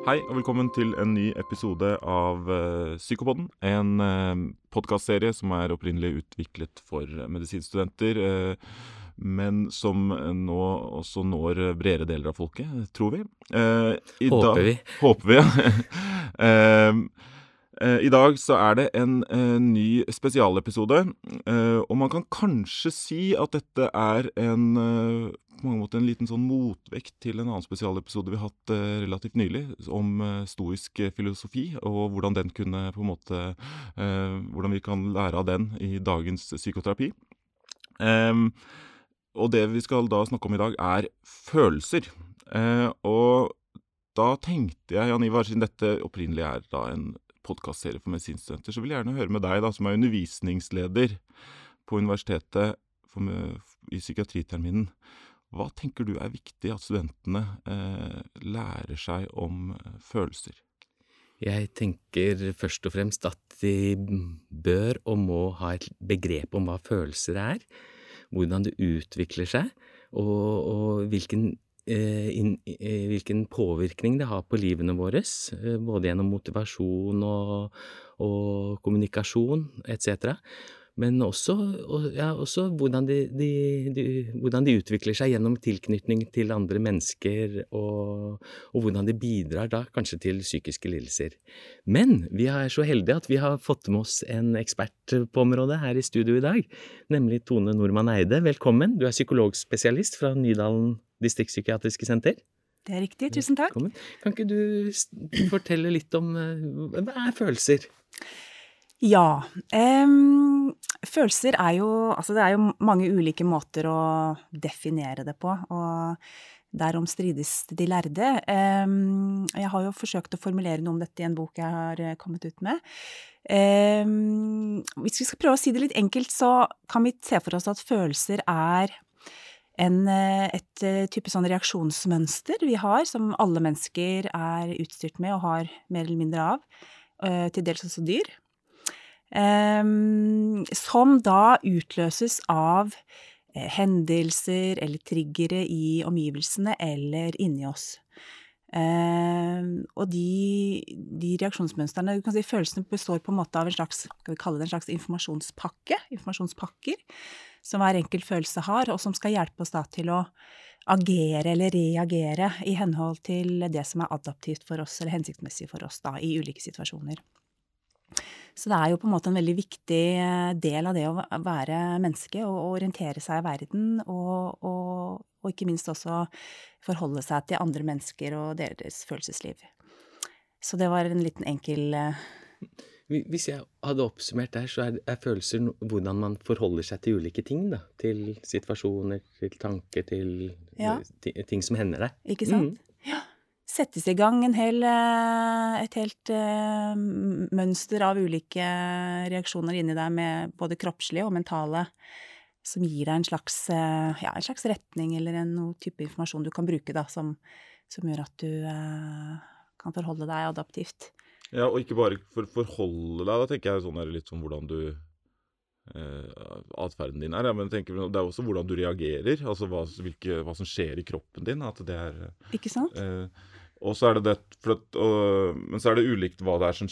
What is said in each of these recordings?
Hei og velkommen til en ny episode av uh, Psykopodden. En uh, podkastserie som er opprinnelig utviklet for medisinstudenter. Uh, men som nå også når bredere deler av folket, tror vi. håper vi. Håper vi, ja. I dag så er det en, en ny spesialepisode, og man kan kanskje si at dette er en på mange måter en liten sånn motvekt til en annen spesialepisode vi har hatt eh, relativt nylig, om eh, stoisk filosofi, og hvordan den kunne på en måte eh, Hvordan vi kan lære av den i dagens psykoterapi. Ehm, og det vi skal da snakke om i dag, er følelser. og da tenkte jeg, Jan Ivar, siden dette opprinnelig er da en podkastserie for medisinstudenter, så vil jeg gjerne høre med deg, da, som er undervisningsleder på universitetet for, i psykiatriterminen. Hva tenker du er viktig at studentene eh, lærer seg om eh, følelser? Jeg tenker først og fremst at de bør og må ha et begrep om hva følelser er, hvordan det utvikler seg, og, og hvilken, eh, in, eh, hvilken, påvirkning det har på livene våre, eh, både gjennom motivasjon og, og kommunikasjon etc men også, ja, også hvordan, de, de, de, hvordan, de, utvikler seg gjennom tilknytning til andre mennesker, og, og, hvordan de bidrar da kanskje til psykiske lidelser. Men vi er så heldige at vi har fått med oss en ekspert på området her i studio i dag, nemlig Tone Normann Eide. Velkommen. Du er psykologspesialist fra Nydalen distriktspsykiatriske senter. Det er riktig. Tusen takk. Velkommen. Kan ikke du fortelle litt om eh, hva er følelser? Ja. Um, følelser er jo Altså, det er jo mange ulike måter å definere det på, og derom strides de lærde. Um, jeg har jo forsøkt å formulere noe om dette i en bok jeg har eh, kommet ut med. Um, hvis vi skal prøve å si det litt enkelt, så kan vi se for oss at følelser er en, eh, et eh, type sånn reaksjonsmønster vi har, som alle mennesker er utstyrt med og har mer eller mindre av, til dels også dyr. Um, som da utløses av eh, hendelser eller triggere i omgivelsene eller inni oss. Uh, og de, de reaksjonsmønstrene, du kan si følelsene består på en måte av en slags, skal vi kalle det en slags informasjonspakke, informasjonspakker, som hver enkelt følelse har, og som skal hjelpe oss da til å agere eller reagere i henhold til det som er adaptivt for oss eller hensiktsmessig for oss da, i ulike situasjoner. Så det er jo på en måte en veldig viktig eh, del av det å være menneske og orientere seg i verden, og, og, og ikke minst også forholde seg til andre mennesker og deres følelsesliv. Så det var en liten enkel eh, hvis jeg hadde oppsummert der, så er, er, følelser hvordan man forholder seg til ulike ting. da. Til situasjoner, til tanker, til ja. ting som hender deg. Ikke sant? Mm. Ja settes i gang hel, eh, et helt uh, mønster av ulike reaksjoner inni deg, med både kroppslige og mentale, som gir deg en slags, uh, ja, en slags retning eller en noe type informasjon du kan bruke, da, som, som gjør at du uh, kan forholde deg adaptivt. Ja, og ikke bare for forholde deg. Da tenker jeg sånn er det litt som hvordan du atferden din er. Ja, men tenker, det er også hvordan du reagerer. Altså hva, hvilke, hva som skjer i kroppen din. At det er Ikke sant? Eh, og så er det det at, og, Men så er det ulikt hva det er som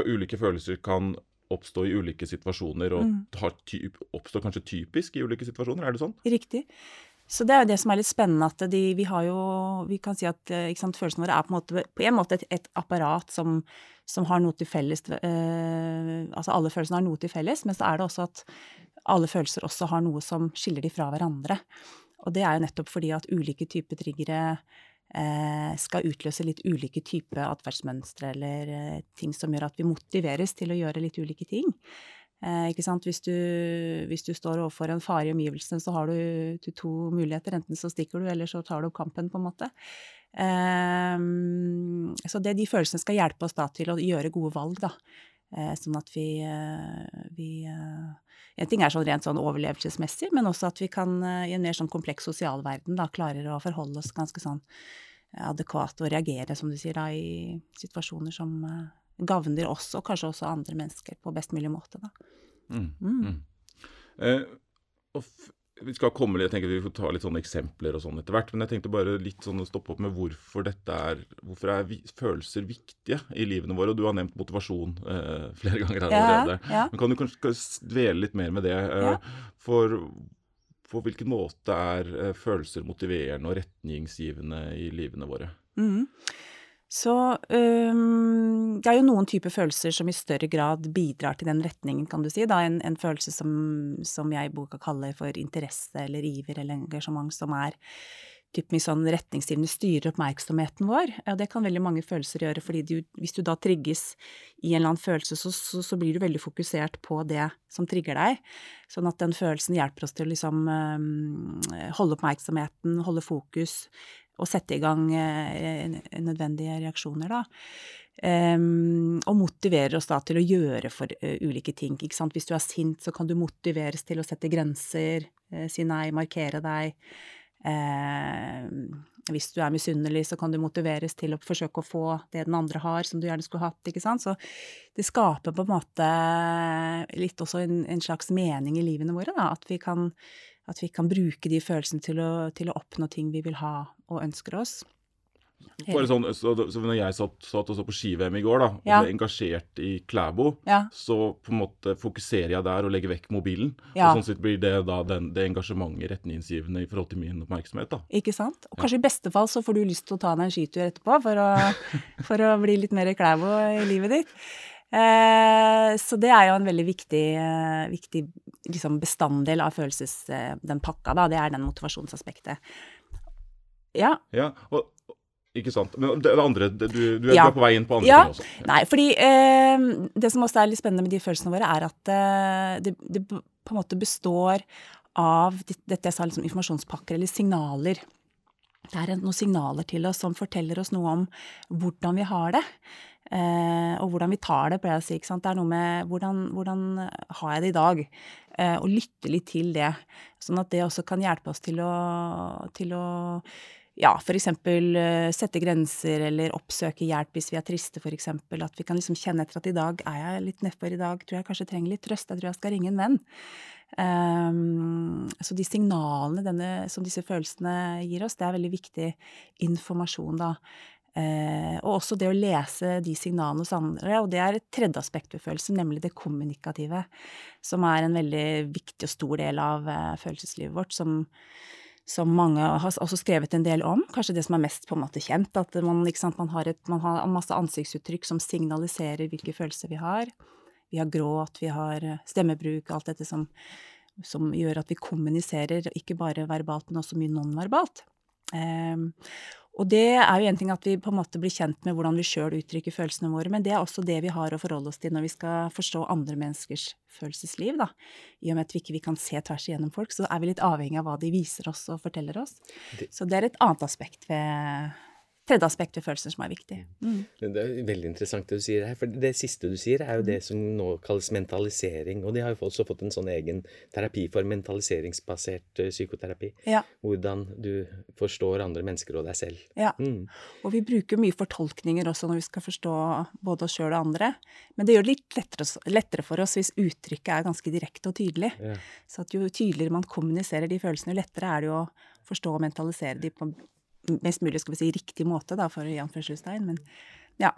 Ulike følelser kan oppstå i ulike situasjoner, og mm. typ, oppstår kanskje typisk i ulike situasjoner. Er det sånn? Riktig. Så det er jo det som er litt spennende, at de, vi har jo Vi kan si at eh, sant, følelsene våre er på en måte, på en måte et, et, apparat som, som, har noe til felles eh, Altså alle følelsene har noe til felles, men så er det også at alle følelser også har noe som skiller de fra hverandre. Og det er jo nettopp fordi at ulike typer triggere Eh, skal utløse litt ulike typer atferdsmønstre eller eh, ting som gjør at vi motiveres til å gjøre litt ulike ting. Eh? Hvis du, hvis du står overfor en fare i omgivelsene, så har du, du, to muligheter. Enten så stikker du, eller så tar du opp kampen, på en måte. så det, de følelsene skal hjelpe oss da til å gjøre gode valg, da. sånn at vi, vi en ting er sånn rent sånn overlevelsesmessig, men også at vi kan i en mer sånn kompleks sosial verden da klarer å forholde oss ganske sånn adekvat og reagere, som du sier, da, i situasjoner som gagner oss, og kanskje også andre mennesker, på best mulig måte. Mm, mm. Mm. Eh, og vi skal komme litt, jeg tenker vi får ta litt sånne eksempler og sånn etter hvert. Men jeg tenkte bare litt sånn å stoppe opp med hvorfor dette er Hvorfor er vi, følelser viktige i livene våre? Og du har nevnt motivasjon eh, flere ganger her allerede. ja. Men kan du kanskje dvele litt mer med det? Eh, Ja. For på hvilken måte er eh, følelser motiverende og retningsgivende i livene våre? Mhm. Så um, det er jo noen typer følelser som i større grad bidrar til den retningen, kan du si. Da en, en følelse som, som jeg i boka kaller for interesse eller iver eller engasjement, som er typisk sånn retningsgivende, styrer oppmerksomheten vår. Og det kan veldig mange følelser gjøre, fordi du, hvis du da trigges i en eller annen følelse, så, så, så blir du veldig fokusert på det som trigger deg. Sånn at den følelsen hjelper oss til å liksom um, holde oppmerksomheten, holde fokus og sette i gang eh, nødvendige reaksjoner, da. Um, og motiverer oss da til å gjøre for uh, ulike ting. Ikke sant? Hvis du er sint, så kan du motiveres til å sette grenser, uh, si nei, markere deg. Uh, hvis du er misunnelig, så kan du motiveres til å forsøke å få det den andre har, som du gjerne skulle hatt. ikke sant? Så det skaper på en måte litt også en, en slags mening i livene våre, da. At vi kan, at vi kan bruke de følelsene til å, til å oppnå ting vi vil ha og ønsker oss. Sånn, så, så når jeg satt, satt og så på ski-VM i går da, og Ja. ble engasjert i Klæbo, Ja. så på en måte fokuserer jeg der og legger vekk mobilen. Ja. Og sånn sett blir det da den, det engasjementet retningsgivende i forhold til min oppmerksomhet. da. Ikke sant? Og kanskje i beste fall så får du lyst til å ta deg en skitur etterpå for å, for å bli litt mer klæbo i livet ditt. Eh, så det er jo en veldig viktig, viktig liksom bestanddel av følelses... Eh, den pakka, da. Det er den motivasjonsaspektet. Ja. Ja, og, ikke sant. Men det, det andre, du, du, er, Ja. du er på vei inn på andre Ja. ting også. Ja. Nei, fordi eh, det som også er litt spennende med de følelsene våre, er at eh, det, det på en måte består av dette jeg sa, liksom informasjonspakker eller signaler. Det er noen signaler til oss som forteller oss noe om hvordan vi har det. Eh, og hvordan vi tar det, pleier jeg å si. ikke sant? Det er noe med hvordan, hvordan har jeg det i dag? Eh, og lytte litt til det. Sånn at det også kan hjelpe oss til å, til å ja, eksempel eh, sette grenser eller oppsøke hjelp hvis vi er triste, eksempel. At vi kan liksom kjenne etter at i dag er jeg litt nedfor, i dag tror jeg kanskje trenger litt trøst, jeg tror jeg skal ringe en venn. Um, så de signalene denne, som disse følelsene gir oss, det er veldig viktig informasjon, da. Uh, og også det å lese de signalene hos andre, og det er et tredje aspekt ved følelser, nemlig det kommunikative, som er en veldig viktig og stor del av uh, følelseslivet vårt, som som mange har også skrevet en del om, kanskje det som er mest på en måte kjent, at man, sant, man, har, et, man har masse ansiktsuttrykk som signaliserer hvilke følelser vi har. Vi har gråt, vi har stemmebruk, alt dette som, som gjør at vi kommuniserer, ikke bare verbalt, men også mye nonverbalt. Um, og det er jo en ting at vi på en måte blir kjent med hvordan vi sjøl uttrykker følelsene våre, men det er også det vi har å forholde oss til når vi skal forstå andre menneskers følelsesliv, da. I og med at vi ikke kan se tvers igjennom folk, så er vi litt avhengig av hva de viser oss og forteller oss. Det- Så det er et annet aspekt ved Tredje aspekt ved følelser som er viktig. Mm. Det er veldig interessant det du sier her. For det siste du sier, er jo Mm. det som nå kalles mentalisering. Og de har jo også fått en sånn egen terapi for mentaliseringsbasert eh, psykoterapi. Ja. Hvordan du forstår andre mennesker og deg selv. Ja. Mm. Og vi bruker mye fortolkninger også når vi skal forstå både oss sjøl og andre. Men det gjør det litt lettere, lettere for oss hvis uttrykket er ganske direkte og tydelig. Ja. Så jo tydeligere man kommuniserer de følelsene, jo lettere er det jo å forstå og mentalisere de på mest mulig skal vi si, riktig måte, da, for i anførselstegn. Men ja.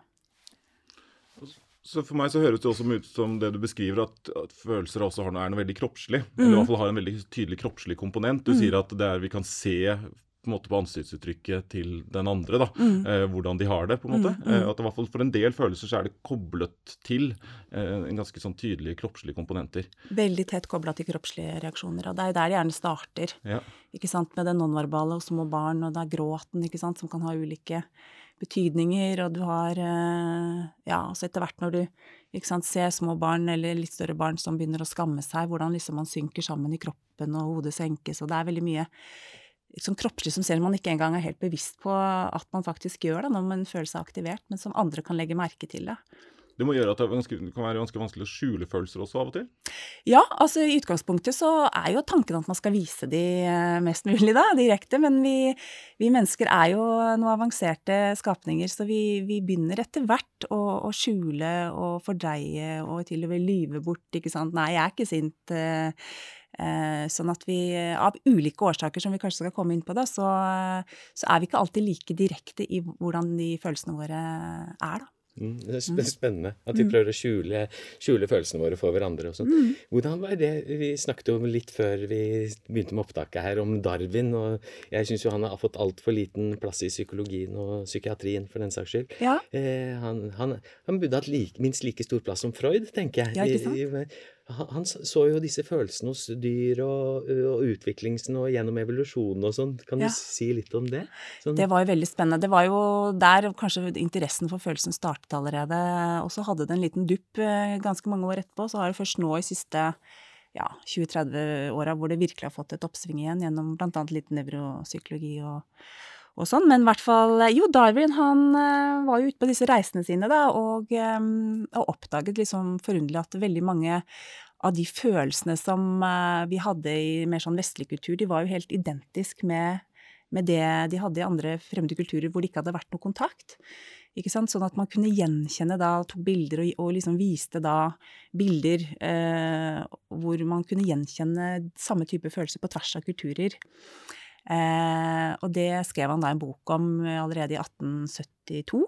Så for meg så høres det også ut som det du beskriver, at, at følelser også har, er noe veldig kroppslig. Eller i hvert fall har en veldig tydelig kroppslig komponent. Du sier at det er vi kan se på en måte på ansiktsuttrykket til den andre, da, eh, hvordan de har det. på en måte. Eh, at i hvert fall For en del følelser så er det koblet til eh, en ganske sånn tydelige kroppslige komponenter. Veldig tett kobla til kroppslige reaksjoner. Og det er jo der det gjerne starter. Ja. ikke sant, Med det nonverbale og små barn, og det er gråten, ikke sant, som kan ha ulike betydninger. Og du har eh, Ja, altså etter hvert når du ikke sant, ser små barn eller litt større barn som begynner å skamme seg, hvordan liksom man synker sammen i kroppen og hodet senkes, og det er veldig mye sånn kroppslig som selv man ikke engang er helt bevisst på at man faktisk gjør det når man føler seg aktivert, men som andre kan legge merke til det. Det må gjøre at det, ganske, det, kan være ganske vanskelig å skjule følelser også av og til? Ja, altså i utgangspunktet så er jo tanken at man skal vise de eh, mest mulig da, direkte. Men vi, vi mennesker er jo noen avanserte skapninger, så vi, vi begynner etter hvert å, å, skjule og fordreie og til og med lyve bort, ikke sant. Nei, jeg er ikke sint. Eh, eh, sånn at vi av ulike årsaker som vi kanskje skal komme inn på, da, så, så er vi ikke alltid like direkte i hvordan de følelsene våre er, da. Mm, det er mm. spennende at vi mm. prøver å skjule, skjule følelsene våre for hverandre. og sånn. Mm. Hvordan var det Vi snakket om litt før vi begynte med opptaket her, om Darwin. og Jeg syns jo han har fått altfor liten plass i psykologien og psykiatrien, for den saks skyld. Ja. Eh, han, han, han, burde hatt like, minst like stor plass som Freud, tenker jeg. Ja, ikke sant? Han så jo disse følelsene hos dyr og, og utviklingen og gjennom evolusjonen og sånn. Kan du si litt om det? Sånn. Det var jo veldig spennende. Det var jo der kanskje interessen for følelsen startet allerede. Og så hadde det en liten dupp ganske mange år etterpå. Så har det først nå i siste ja, 20-30-åra hvor det virkelig har fått et oppsving igjen, gjennom bl.a. litt nevropsykologi og, og sånn. Men i hvert fall Jo, Darwin han uh, var jo ute på disse reisene sine, da, og, um, og oppdaget liksom forunderlig at veldig mange av de følelsene som vi hadde i mer sånn vestlig kultur, de var jo helt identisk med, med det de hadde i andre fremmede kulturer hvor det ikke hadde vært noe kontakt. Sånn at man kunne gjenkjenne da, tok bilder og, og liksom viste da bilder eh, hvor man kunne gjenkjenne samme type følelser på tvers av kulturer. Eh, og det skrev han da en bok om eh, allerede i 1872.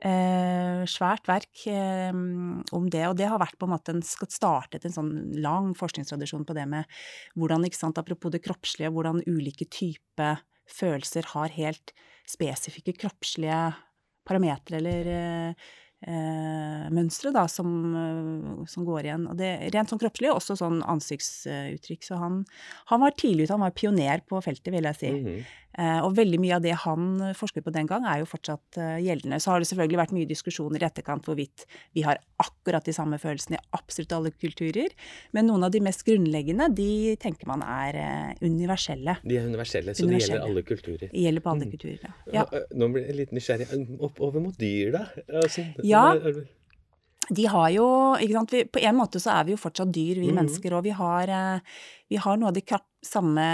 Eh, svært verk eh, om det, og det har vært på en måte en, startet en sånn lang forskningstradisjon på det med hvordan, ikke sant, apropos det kroppslige, hvordan ulike typer følelser har helt spesifikke kroppslige parametere eller eh, eh, mønstre da, som, eh, som, går igjen. Og det, rent sånn kroppslig, og også sånn ansiktsuttrykk. Så han, han var tidlig ute, han var pioner på feltet, vil jeg si. Mm -hmm. Eh, og veldig mye av det han forsket på den gang, er jo fortsatt eh, gjeldende. Så har det selvfølgelig vært mye diskusjoner i etterkant hvorvidt vi har akkurat de samme følelsene i absolutt alle kulturer. Men noen av de mest grunnleggende, de tenker man er eh, universelle. De er universelle, så universelle. det gjelder alle kulturer? Det gjelder på alle mm. kulturer, ja. Nå blir jeg litt nysgjerrig. Oppover mot dyr, da? Altså, ja. De har jo ikke sant, vi, På en måte så er vi jo fortsatt dyr, vi mm. mennesker. Og vi har, vi har noe av de samme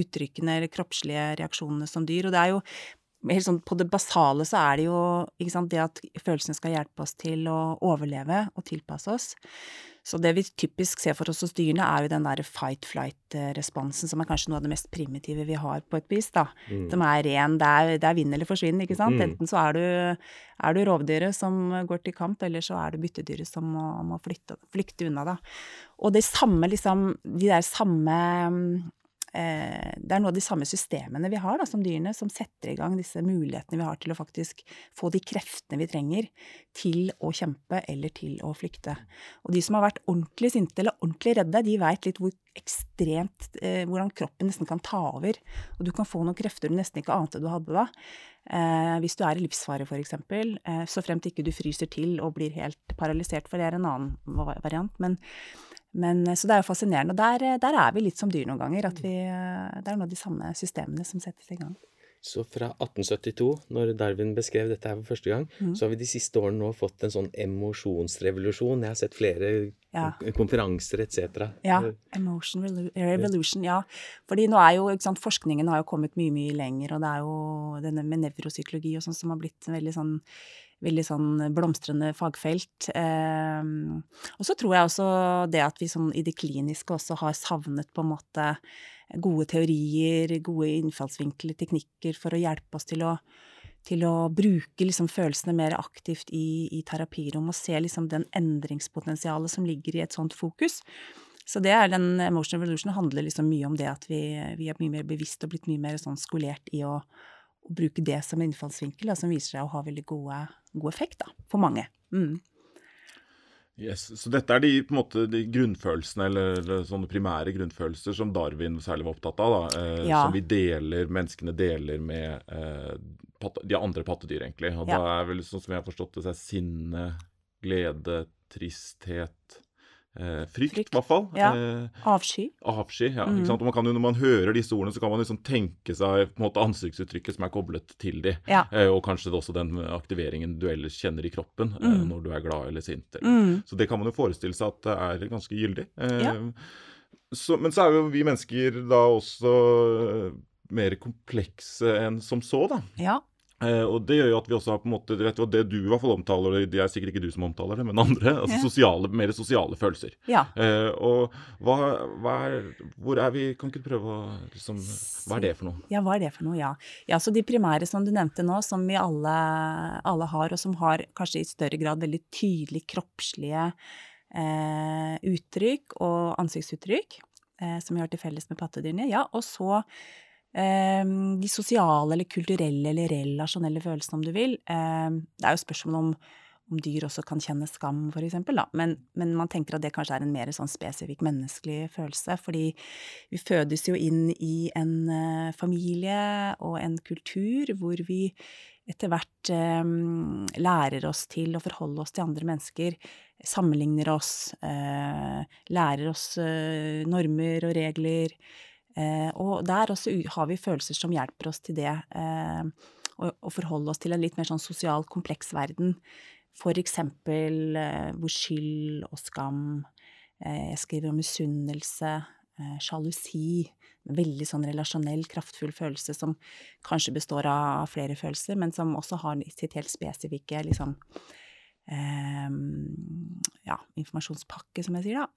uttrykkene eller kroppslige reaksjonene som dyr. Og det er jo helt sånn på det basale så er det jo ikke sant, det at følelsene skal hjelpe oss til å overleve og tilpasse oss. Så det vi typisk ser for oss hos dyrene, er jo den der fight-flight-responsen, som er kanskje noe av det mest primitive vi har på et vis, da. Mm. Som er ren, det er, det er vinn eller forsvinn, ikke sant. Mm. Enten så er du, er du, rovdyret som går til kamp, eller så er du byttedyret som må, må flytte, flykte unna, da. Og det samme, liksom, de der samme Eh, det er noe av de samme systemene vi har da, som dyrene, som setter i gang disse mulighetene vi har til å faktisk få de kreftene vi trenger til å kjempe eller til å flykte. Og de som har vært ordentlig sinte eller ordentlig redde, de veit litt hvor ekstremt eh, Hvordan kroppen nesten kan ta over. Og du kan få noen krefter du nesten ikke ante du hadde da. Eh, hvis du er i livsfare, f.eks. Eh, så fremt ikke du fryser til og blir helt paralysert, for det er en annen variant. men men, eh, så det er jo fascinerende. Og der, eh, der, er vi litt som dyr noen ganger. At vi, eh, det er noen av de samme systemene som settes i gang. Så fra 1872, når Darwin beskrev dette her for første gang, mm. så har vi de siste årene nå fått en sånn emosjonsrevolusjon. Jeg har sett flere ja. konferanser etc. Ja. Emotion revolution, ja. Fordi nå er jo, ikke sant, forskningen har jo kommet mye, mye lenger, og det er jo denne med nevropsykologi og sånn som har blitt veldig sånn veldig sånn blomstrende fagfelt. Eh, og så tror jeg også det at vi sånn i det kliniske også har savnet på en måte gode teorier, gode innfallsvinkler, teknikker for å hjelpe oss til å, til å bruke liksom følelsene mer aktivt i, i terapirom og se liksom den endringspotensialet som ligger i et sånt fokus. Så det er den Emotional Revolution handler liksom mye om det at vi, vi er mye mer bevisst og blitt mye mer sånn skolert i å, å bruke det som innfallsvinkel, da, som viser seg å ha veldig gode, god effekt da, for mange. Mm. Yes, Så dette er de, måte, de grunnfølelsene, eller, eller, sånne primære grunnfølelser som Darwin særlig var opptatt av. da, eh, ja. Som vi deler, menneskene deler med eh, pat, de andre pattedyr, egentlig. Og ja. da er vel sånn som jeg har forstått det, så er sinne, glede, tristhet eh, frykt, Frykt. i hvert fall. Ja. Eh, Avsky. avsky. ja, Mm. Og man kan jo, Når man hører disse ordene, så kan man liksom tenke seg på en måte ansiktsuttrykket som er koblet til de. Ja. Eh, og kanskje også den aktiveringen du ellers kjenner i kroppen eh, Mm. når du er glad eller sint. Eller. Mm. Så det kan man jo forestille seg at det er ganske gyldig. Eh, Ja. så, men så er jo vi mennesker da også eh, mer komplekse enn som så, da. Ja. Eh, og det gjør jo at vi også har på en måte, du vet Det du i hvert fall omtaler, det er sikkert ikke du som omtaler det, men andre. altså sosiale, Mer sosiale følelser. ja. Eh, og hva, hva er Hvor er vi Kan ikke du prøve å liksom Hva er det for noe? Ja, hva er det for noe? Ja. ja, så de primære som du nevnte nå, som vi alle, alle har, og som har kanskje i større grad veldig tydelig kroppslige eh, uttrykk og ansiktsuttrykk, eh, som vi har til felles med pattedyrene. Ja, og så de sosiale eller kulturelle eller relasjonelle følelsene, om du vil. Eh, det er jo spørsmål om om dyr også kan kjenne skam, for eksempel. Men, men man tenker at det kanskje er en mer sånn spesifikk menneskelig følelse, fordi vi fødes jo inn i en eh, familie og en kultur hvor vi etter hvert eh, lærer oss til å forholde oss til andre mennesker, sammenligner oss, eh, lærer oss eh, normer og regler. Eh, og der også har vi følelser som hjelper oss til det. Eh, å, forholde oss til en litt mer sånn sosial kompleks verden. Eksempel eh, hvor skyld og skam eh, Jeg skriver om misunnelse, sjalusi. Veldig sånn relasjonell, kraftfull følelse som kanskje består av flere følelser, men som også har sitt helt spesifikke liksom Ja, informasjonspakke, som jeg sier, da.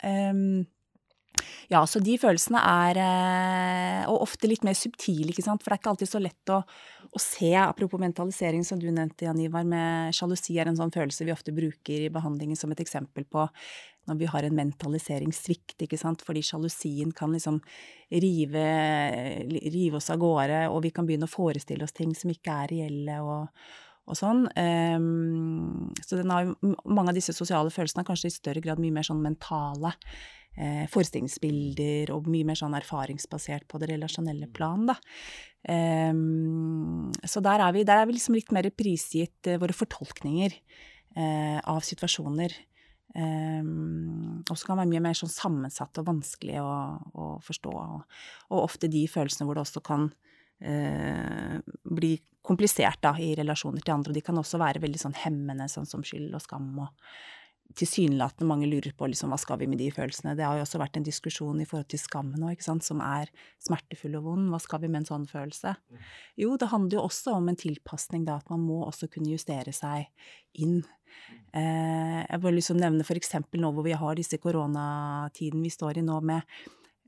Ja, så de følelsene er eh, Og ofte litt mer subtile, ikke sant. For det er ikke alltid så lett å, å se. Apropos mentalisering, som du nevnte, Jan Ivar, med sjalusi er en sånn følelse vi ofte bruker i behandlingen som et eksempel på når vi har en mentaliseringssvikt, ikke sant. Fordi sjalusien kan liksom rive, rive oss av gårde, og vi kan begynne å forestille oss ting som ikke er reelle. og og sånn. Um, så har mange av disse sosiale følelsene er kanskje i større grad mye mer sånn mentale eh, forestillingsbilder og mye mer sånn erfaringsbasert på det relasjonelle plan, da. Um, så der er vi, der er vi liksom litt mer prisgitt eh, våre fortolkninger eh, av situasjoner. Um, og så kan det være mye mer sånn sammensatt og vanskelig å, å forstå. Og, og ofte de følelsene hvor det også kan eh, bli komplisert da, i relasjoner til andre. Og de kan også være veldig sånn hemmende, sånn som skyld og skam. og tilsynelatende mange lurer på liksom, hva skal vi med de følelsene. Det har jo også vært en diskusjon i forhold til skam nå, som er smertefull og vond. Hva skal vi med en sånn følelse? Jo, det handler jo også om en tilpasning, da, at man må også kunne justere seg inn. Eh, jeg vil liksom nevne eksempel nå hvor vi har disse koronatiden vi står i nå med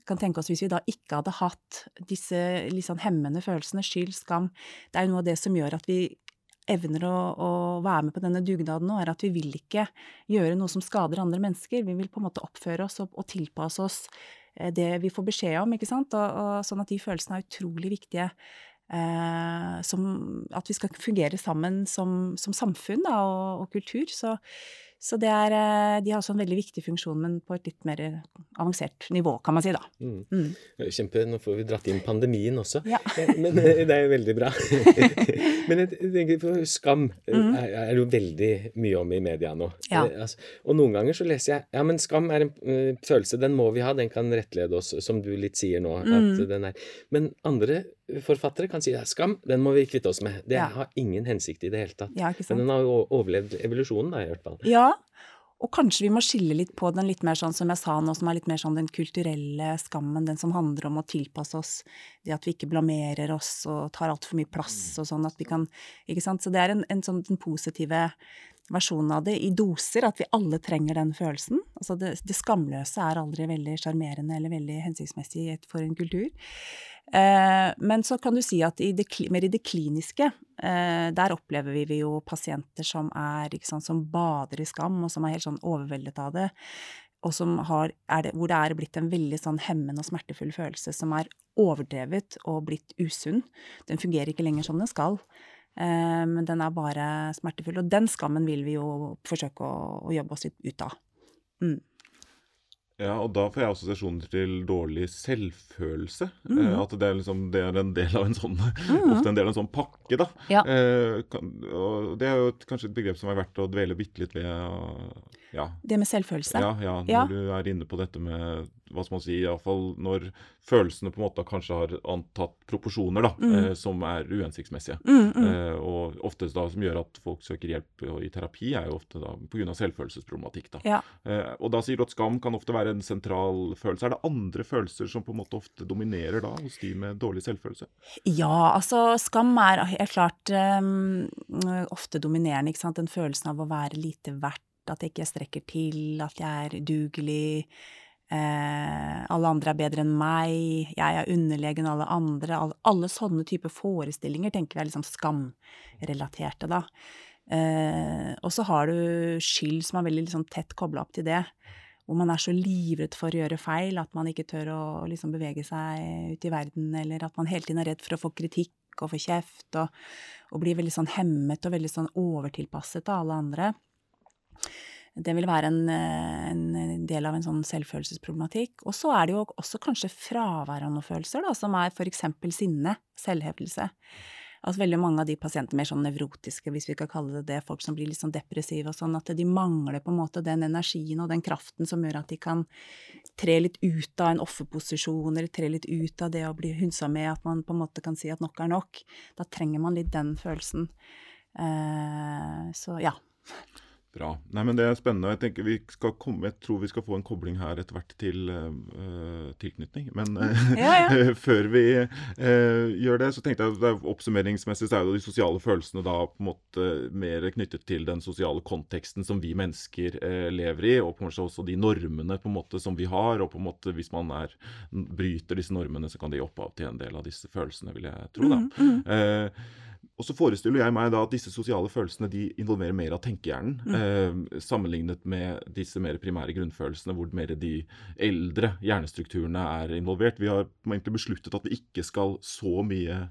kan tenke oss Hvis vi da ikke hadde hatt disse sånn hemmende følelsene, skyld, skam Det er jo noe av det som gjør at vi evner å, å være med på denne dugnaden nå, er at vi vil ikke gjøre noe som skader andre mennesker. Vi vil på en måte oppføre oss og, og tilpasse oss eh, det vi får beskjed om, ikke sant. Og, og sånn at de følelsene er utrolig viktige. Eh, som, at vi skal fungere sammen som, som samfunn da, og, og kultur. Så, så det er, eh, de har også en veldig viktig funksjon, men på et litt mer avansert nivå, kan man si, da. Mm. Mm. Kjempe, nå får vi dratt inn pandemien også. Ja. Eh, Men eh, det er jo veldig bra. Men jeg tenker på skam eh, Mhm. er det jo veldig mye om i media nå. Ja. Eh, altså, og noen ganger så leser jeg ja, men skam er en eh, følelse, den må vi ha, den kan rettlede oss, som du litt sier nå. at Mhm. den er. Men andre forfattere kan si ja, skam, den må vi kvitte oss med. Det Ja. har ingen hensikt i det hele tatt. Ja, Men den har jo overlevd evolusjonen, da, i hvert fall. Ja, og kanskje vi må skille litt på den litt mer sånn som jeg sa nå, som er litt mer sånn den kulturelle skammen, den som handler om å tilpasse oss, det at vi ikke blamerer oss og tar altfor mye plass og sånn at vi kan Ikke sant. Så det er en, en sånn den positive versjonen av det i doser, at vi alle trenger den følelsen. Altså det, det skamløse er aldri veldig sjarmerende eller veldig hensiktsmessig for en kultur. Eh, men så kan du si at i det, mer i det kliniske, eh, der opplever vi, jo pasienter som er, sant, som bader i skam, og som er helt sånn overveldet av det. Og har, det, hvor det er blitt en veldig sånn hemmende og smertefull følelse som er overdrevet og blitt usunn. Den fungerer ikke lenger som den skal. Eh, men den er bare smertefull. Og den skammen vil vi jo forsøke å, å jobbe oss ut av. Mm. Ja, og da får jeg assosiasjoner til dårlig selvfølelse. Mm. Eh, at det er, liksom, det er en del av en sånn mm. Ofte en del av en sånn pakke, da. Ja. Eh, kan, og det er jo et, kanskje et begrep som er verdt å dvele bitte litt ved. og ja. Det med selvfølelse. Ja, ja, når Ja. du er inne på dette med hva skal man si, iallfall når følelsene på en måte kanskje har antatt proporsjoner da, Mm. eh, som er uhensiktsmessige. Mm, mm. Eh, og oftest da som gjør at folk søker hjelp i terapi, er jo ofte da pga. selvfølelsesproblematikk. da. Ja. Eh, og da sier du at skam kan ofte være en sentral følelse. Er det andre følelser som på en måte ofte dominerer da hos de med dårlig selvfølelse? Ja, altså skam er helt klart um, ofte dominerende, ikke sant. Den følelsen av å være lite verdt, at jeg ikke strekker til, at jeg er udugelig. Eh, alle andre er bedre enn meg, jeg er underlegen alle andre. Alle, alle sånne typer forestillinger tenker vi er liksom skamrelaterte, da. Eh, og så har du skyld som er veldig liksom, tett kobla opp til det. Hvor man er så livredd for å gjøre feil at man ikke tør å liksom, bevege seg ut i verden, eller at man hele tiden er redd for å få kritikk og få kjeft, og, og blir veldig sånn hemmet og veldig sånn overtilpasset av alle andre. Det vil være en, eh, en del av en sånn selvfølelsesproblematikk. Og så er det jo også kanskje fravær av noen følelser, da, som er eksempel sinne, selvhevdelse. At veldig mange av de pasientene mer sånn nevrotiske, hvis vi kan kalle det det, folk som blir litt sånn depressive og sånn, at de mangler på en måte den energien og den kraften som gjør at de kan tre litt ut av en offerposisjon, eller tre litt ut av det å bli hunsa med, at man på en måte kan si at nok er nok. Da trenger man litt den følelsen. Uh, så ja. Bra. Nei, men Det er spennende. Jeg tenker vi skal komme, jeg tror vi skal få en kobling her etter hvert til uh, tilknytning. Men uh, Ja, ja. før vi uh, gjør det, så tenkte jeg at oppsummeringsmessig så er jo de sosiale følelsene da på en måte mer knyttet til den sosiale konteksten som vi mennesker lever i, og kanskje også de normene på en måte som vi har. og på en måte Hvis man er, bryter disse normene, så kan det gi opphav til en del av disse følelsene, vil jeg tro. da. Mm, mm. Og så forestiller jeg meg da at disse sosiale følelsene de involverer mer av tenkehjernen, eh, sammenlignet med disse mer primære grunnfølelsene, hvor mer de eldre hjernestrukturene er involvert. Vi har egentlig besluttet at vi ikke skal så mye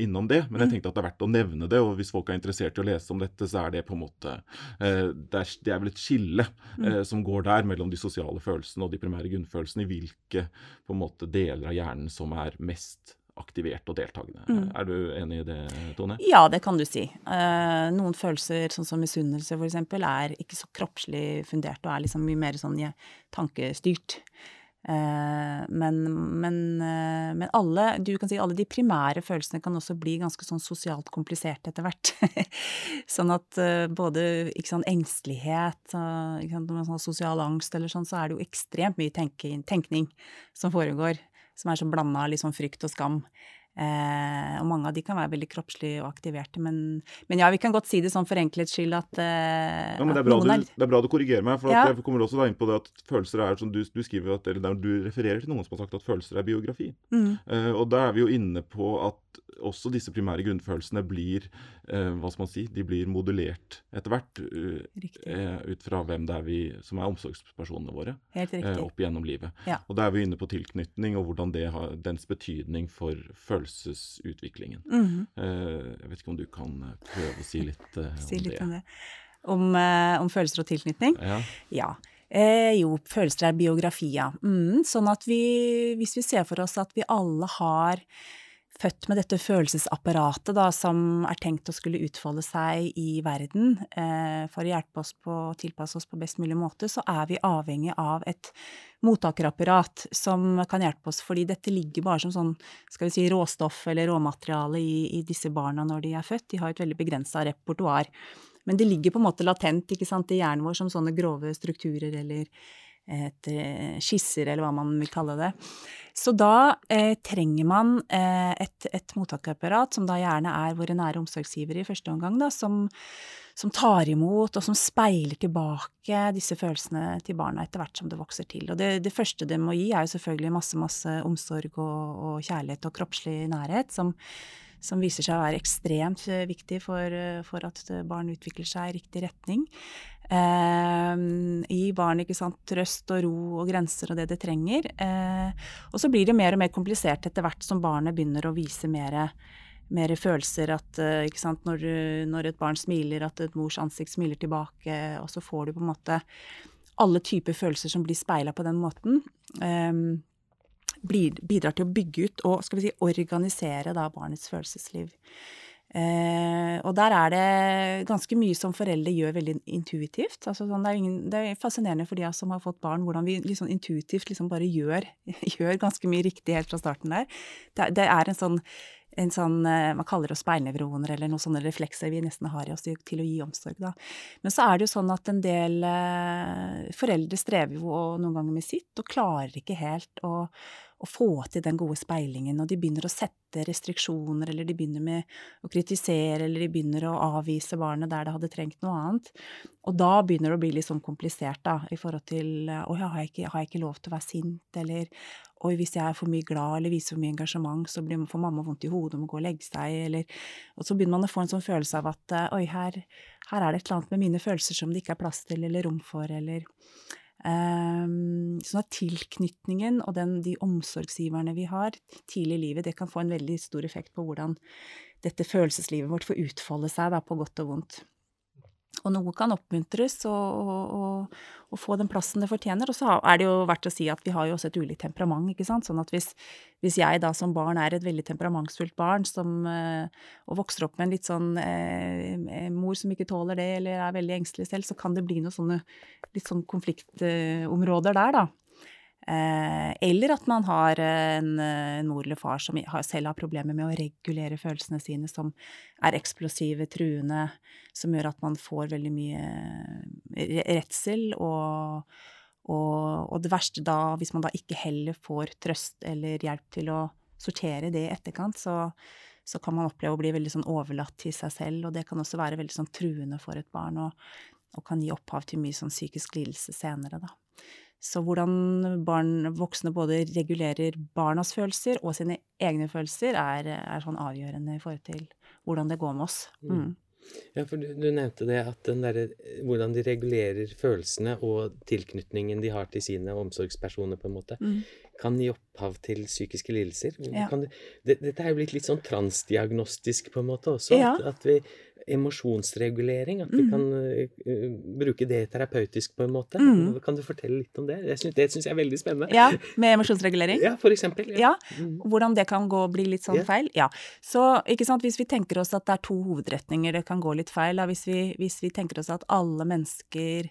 innom det, men jeg tenkte at det er verdt å nevne det. Og hvis folk er interessert i å lese om dette, så er det på en måte eh, det, er, det er vel et skille eh, som går der mellom de sosiale følelsene og de primære grunnfølelsene, i hvilke på en måte deler av hjernen som er mest aktivert og deltakende. Mm. Er du enig i det, Tone? Ja, det kan du si. Eh, noen følelser, sånn som misunnelse eksempel, er ikke så kroppslig fundert og er liksom mye mer sånn ja, tankestyrt. Eh, men, men, eh, men alle, du kan si alle de primære følelsene kan også bli ganske sånn sosialt kompliserte etter hvert. sånn at både ikke sånn engstelighet, og, har sosial angst eller sånn, så er det jo ekstremt mye tenke, tenkning som foregår. Som er så blanda liksom frykt og skam. Eh, og mange av de kan være veldig kroppslige og aktiverte, men, men ja, vi kan godt si det sånn for enkelhets skyld at eh, Ja, men det er, bra du, det er bra du korrigerer meg, for Ja. jeg kommer også da inn på det at følelser er som du, du skriver at, eller du refererer til noen som har sagt at følelser er biografi. Mm. Eh, og da er vi jo inne på at også disse primære grunnfølelsene blir eh, hva skal man si, de blir modulert etter hvert uh, eh, ut fra hvem det er vi som er omsorgspersonene våre eh, opp gjennom livet. Ja. Og da er vi inne på tilknytning og hvordan det har dens betydning for følelsesutviklingen. Mm -hmm. jeg vet ikke om du kan eh, prøve å si litt om Si litt det? om det. Om, eh, om følelser og tilknytning? Ja. Ja. Eh, jo, følelser er biografia. Mm, sånn at vi, hvis vi ser for oss at vi alle har født med dette følelsesapparatet da, som er tenkt å skulle utfolde seg i verden eh, for å hjelpe oss på å tilpasse oss på best mulig måte, så er vi avhengig av et mottakerapparat som kan hjelpe oss. Fordi dette ligger bare som sånn skal vi si, råstoff eller råmateriale i, i disse barna når de er født. De har et veldig begrensa repertoar. Men det ligger på en måte latent sant, i hjernen vår som sånne grove strukturer eller et, eh, skisser, eller hva man vil kalle det. Så da eh, trenger man eh, et, et mottakerapparat, som da gjerne er våre nære omsorgsgivere i første omgang, da, som, som tar imot og som speiler tilbake disse følelsene til barna etter hvert som det vokser til. Og det, det første det må gi, er jo selvfølgelig masse, masse omsorg og, og kjærlighet og kroppslig nærhet, som, som viser seg å være ekstremt eh, viktig for, eh, for at barn utvikler seg i riktig retning. Eh, gi barn sant, trøst og ro og grenser og det det trenger. Eh, og så blir det mer og mer komplisert etter hvert som barnet begynner å vise mer, mer følelser. At eh, sant, når, når et barn smiler, at et mors ansikt smiler tilbake, og så får du på en måte alle typer følelser som blir speila på den måten. Eh, blir, bidrar til å bygge ut og skal vi si, organisere da barnets følelsesliv. Eh, og der er det ganske mye som foreldre gjør veldig intuitivt. Altså, sånn, det, er ingen, det, er fascinerende for de som har fått barn, hvordan vi liksom intuitivt liksom bare gjør, gjør, ganske mye riktig helt fra starten der. Det, det er en sånn, en sånn eh, Man kaller det speilnevroner eller noen sånne reflekser vi nesten har i oss til, til å gi omsorg. Da. Men så er det jo sånn at en del eh, foreldre strever jo noen ganger med sitt, og klarer ikke helt å å få til den gode speilingen, og de begynner å sette restriksjoner, eller de begynner med å kritisere, eller de begynner å avvise barnet der det hadde trengt noe annet. Og da begynner det å bli litt sånn komplisert, da, i forhold til Å ja, har jeg ikke, har jeg ikke lov til å være sint, eller Oi, hvis jeg er for mye glad eller viser for mye engasjement, så får mamma vondt i hodet og må gå og legge seg, eller Og så begynner man å få en sånn følelse av at oi, her, her er det et eller annet med mine følelser som det ikke er plass til eller rom for, eller sånn at tilknytningen og den, de omsorgsgiverne vi har tidlig i livet, det kan få en veldig stor effekt på hvordan dette følelseslivet vårt får utfolde seg, da, på godt og vondt. Og noe kan oppmuntres og, og, og, få den plassen det fortjener. Og så er det jo verdt å si at vi har jo også et ulikt temperament, ikke sant. Sånn at hvis, hvis jeg da som barn er et veldig temperamentsfullt barn som, eh, og vokser opp med en litt sånn eh, mor som ikke tåler det, eller er veldig engstelig selv, så kan det bli noen sånne litt sånn konfliktområder der, da. Eh, eller at man har en, en, mor eller far som selv har problemer med å regulere følelsene sine, som er eksplosive, truende, som gjør at man får veldig mye redsel. Og, og, og, det verste da, hvis man da ikke heller får trøst eller hjelp til å sortere det i etterkant, så, så kan man oppleve å bli veldig sånn overlatt til seg selv, og det kan også være veldig sånn truende for et barn, og, og kan gi opphav til mye sånn psykisk lidelse senere, da. Så hvordan barn, voksne både regulerer barnas følelser og sine egne følelser, er, er sånn avgjørende i forhold til hvordan det går med oss. Mm. mm. Ja, for du, du, nevnte det at den der, hvordan de regulerer følelsene og tilknytningen de har til sine omsorgspersoner, på en måte, mm. kan gi opphav til psykiske lidelser. Ja. Du, det, dette er jo blitt litt sånn transdiagnostisk på en måte også. Ja. At, at vi, emosjonsregulering. At vi mm. kan uh, bruke det terapeutisk på en måte. Mm. Kan du fortelle litt om det? det syns jeg er veldig spennende. Ja, Med emosjonsregulering? Ja, for eksempel. Ja. ja. Mm. Hvordan det kan gå og bli litt sånn ja. feil? Ja. Så ikke sant, hvis vi tenker oss at det er to hovedretninger det kan gå litt feil, da, hvis, vi, hvis vi tenker oss at alle mennesker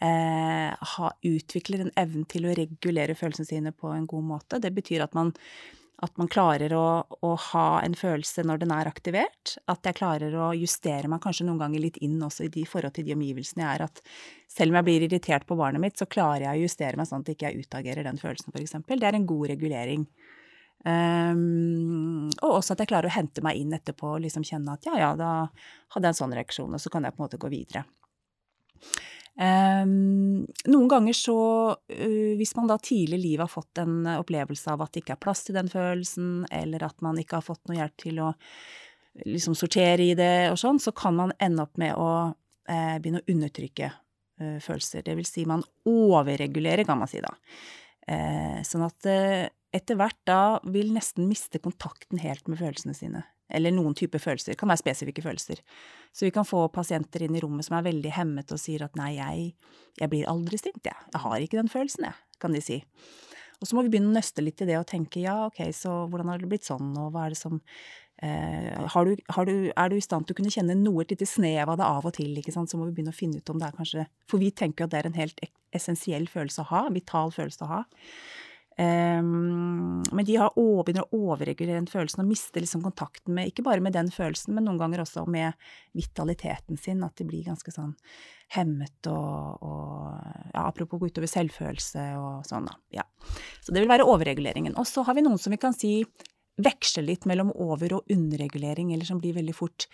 eh, ha, utvikler en evne til å regulere følelsene sine på en god måte. Det betyr at man at man klarer å, å, ha en følelse når den er aktivert. At jeg klarer å justere meg kanskje noen ganger litt inn også i de forhold til de omgivelsene jeg er. At selv om jeg blir irritert på barnet mitt, så klarer jeg å justere meg sånn at jeg ikke utagerer den følelsen, f.eks. Det er en god regulering. Um, og også at jeg klarer å hente meg inn etterpå og liksom kjenne at ja, ja, da hadde jeg en sånn reaksjon, og så kan jeg på en måte gå videre. Um, noen ganger så, uh, hvis man da tidlig i livet har fått en opplevelse av at det ikke er plass til den følelsen, eller at man ikke har fått noe hjelp til å liksom sortere i det og sånn, så kan man ende opp med å uh, begynne å undertrykke uh, følelser. Det vil si man overregulerer, kan man si da. sånn at etter hvert da vil nesten miste kontakten helt med følelsene sine eller noen type følelser. Det kan være spesifikke følelser. Så vi kan få pasienter inn i rommet som er veldig hemmet og sier at nei, jeg, jeg blir aldri sint, jeg. Jeg har ikke den følelsen, jeg, kan de si. Og så må vi begynne å nøste litt i det og tenke ja, ok, så hvordan har det blitt sånn, og hva er det som eh, har, du, har du, Er du i stand til å kunne kjenne noe et lite snev av det av og til, ikke sant, så må vi begynne å finne ut om det er kanskje For vi tenker jo at det er en helt essensiell følelse å ha, en vital følelse å ha. Um, men de har over, begynner å overregulere den følelsen og mister liksom kontakten med ikke bare med den følelsen, men noen ganger også med vitaliteten sin. At de blir ganske sånn hemmet og, og ja, Apropos gå utover selvfølelse og sånn, da. Ja. Så det vil være overreguleringen. Og så har vi noen som vi kan si veksler litt mellom over- og underregulering, eller som blir veldig fort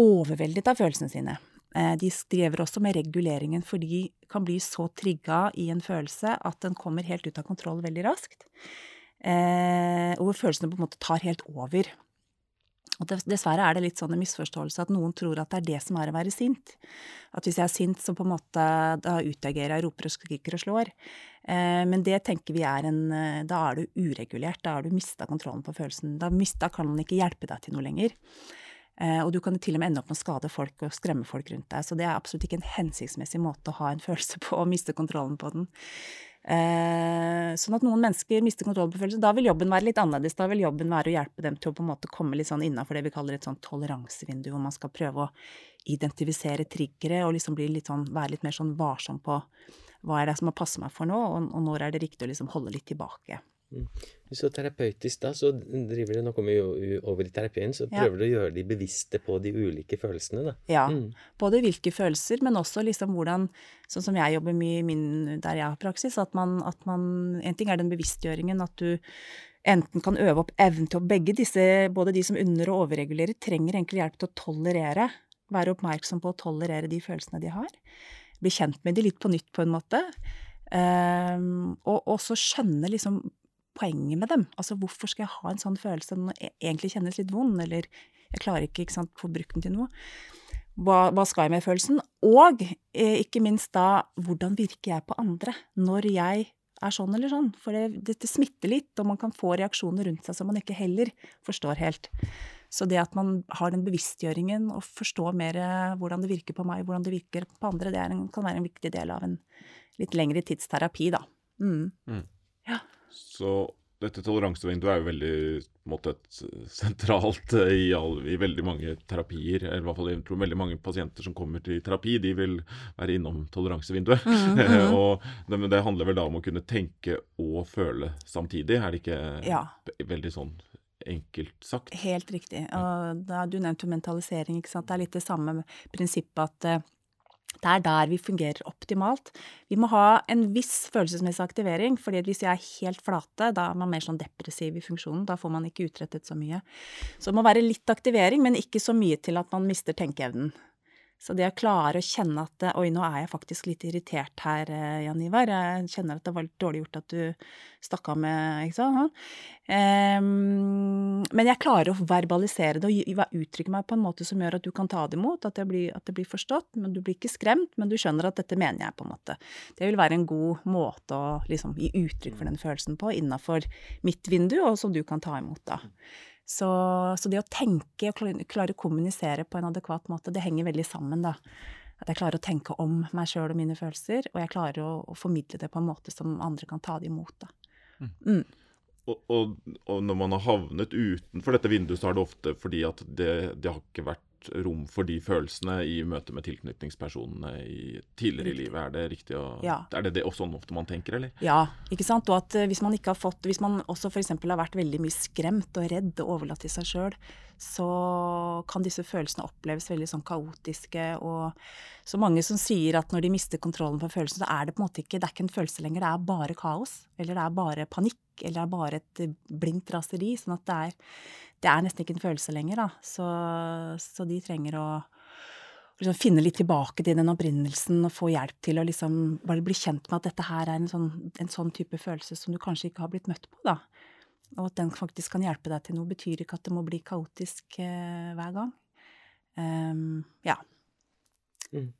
overveldet av følelsene sine. Eh, de strever også med reguleringen, for de kan bli så trigga i en følelse at den kommer helt ut av kontroll veldig raskt. Eh, og hvor følelsene på en måte tar helt over. Og dessverre er det litt sånn en misforståelse at noen tror at det er det som er å være sint. At hvis jeg er sint, så på en måte da utagerer jeg, roper og skriker og slår. Eh, men det tenker vi er en Da er du uregulert. Da har du mista kontrollen på følelsen. Da, mista, kan man ikke hjelpe deg til noe lenger. Eh, og du kan til og med ende opp med å skade folk og skremme folk rundt deg. Så det er absolutt ikke en hensiktsmessig måte å ha en følelse på og miste kontrollen på den. Eh, sånn at noen mennesker mister kontrollen på følelser. Da vil jobben være litt annerledes. Da vil jobben være å hjelpe dem til å på en måte komme litt sånn innafor det vi kaller et sånn toleransevindu, hvor man skal prøve å identifisere triggere og liksom litt sånn, være litt mer sånn varsom på hva er det som må passe meg for nå, og, og når er det riktig å liksom holde litt tilbake. Mm. Så terapeutisk, da, så driver det Nå kommer vi jo over i terapien, så prøver du å gjøre de bevisste på de ulike følelsene, da. Ja. Mm. Både hvilke følelser, men også liksom hvordan Sånn som jeg jobber mye min, der jeg har praksis, at man, at man En ting er den bevisstgjøringen, at du enten kan øve opp evnen til å begge disse, både de som under- og overregulerer, trenger egentlig hjelp til å tolerere. Være oppmerksom på å tolerere de følelsene de har. Bli kjent med de litt på nytt, på en måte. Um, og også skjønne liksom poenget med dem. Altså hvorfor skal jeg ha en sånn følelse når den egentlig kjennes litt vond, eller jeg klarer ikke, sant, få brukt den til noe. Hva, hva, skal jeg med følelsen? Og eh, ikke minst da, hvordan virker jeg på andre når jeg er sånn eller sånn? For det, det, det, smitter litt, og man kan få reaksjoner rundt seg som man ikke heller forstår helt. Så det at man har den bevisstgjøringen og forstår mer eh, hvordan det virker på meg, hvordan det virker på andre, det en, kan være en viktig del av en litt lengre tidsterapi, da. Mm. Mm. Så dette toleransevinduet er jo veldig måte, sentralt eh, i, all, i, veldig mange terapier. eller i hvert fall Jeg tror veldig mange pasienter som kommer til terapi, de vil være innom toleransevinduet. Mm, -hmm. og det, det handler vel da om å kunne tenke og føle samtidig. Er det ikke ja. veldig sånn enkelt sagt? Helt riktig. Og da, du nevnte jo mentalisering. ikke sant? Det er litt det samme prinsippet at eh, det er der vi fungerer optimalt. Vi må ha en viss følelsesmessig aktivering, fordi hvis vi er helt flate, da er man mer sånn depressiv i funksjonen. Da får man ikke utrettet så mye. Så det må være litt aktivering, men ikke så mye til at man mister tenkeevnen. Så det å klare å kjenne at Oi, nå er jeg faktisk litt irritert her, eh, Jan Ivar. Jeg kjenner at det var litt dårlig gjort at du stakk av med Ikke sant? Um, men jeg klarer å verbalisere det og uttrykke meg på en måte som gjør at du kan ta det imot, at det, blir, at det blir forstått. Men du blir ikke skremt, men du skjønner at dette mener jeg, på en måte. Det vil være en god måte å liksom gi uttrykk for den følelsen på innafor mitt vindu, og som du kan ta imot, da. Så, så, det å tenke og klare å kommunisere på en adekvat måte, det henger veldig sammen, da. At jeg klarer å tenke om meg sjøl og mine følelser, og jeg klarer å, å, formidle det på en måte som andre kan ta det imot, da. Mm. Mm. Og, og, og, når man har havnet utenfor dette vinduet, så er det ofte fordi at det, det har ikke vært rom for de følelsene i møte med tilknytningspersonene i, tidligere i livet. Er det riktig å, ja. Er det, det sånn ofte man tenker, eller? Ja, ikke sant. Og at eh, hvis man ikke har fått Hvis man også f.eks. har vært veldig mye skremt og redd og overlatt til seg sjøl, så kan disse følelsene oppleves veldig sånn kaotiske. Og så mange som sier at når de mister kontrollen på følelsen, så er det på en måte ikke det er ikke en følelse lenger, det er bare kaos. Eller det er bare panikk, eller det er bare et blindt raseri. Sånn at det er det er nesten ikke en følelse lenger, da. Så, så de trenger å liksom finne litt tilbake til den opprinnelsen og få hjelp til å liksom bare bli kjent med at dette her er en sånn, en sånn type følelse som du kanskje ikke har blitt møtt på, da. Og at den faktisk kan hjelpe deg til noe, betyr ikke at det må bli kaotisk eh, hver gang. Um, ja. Mm.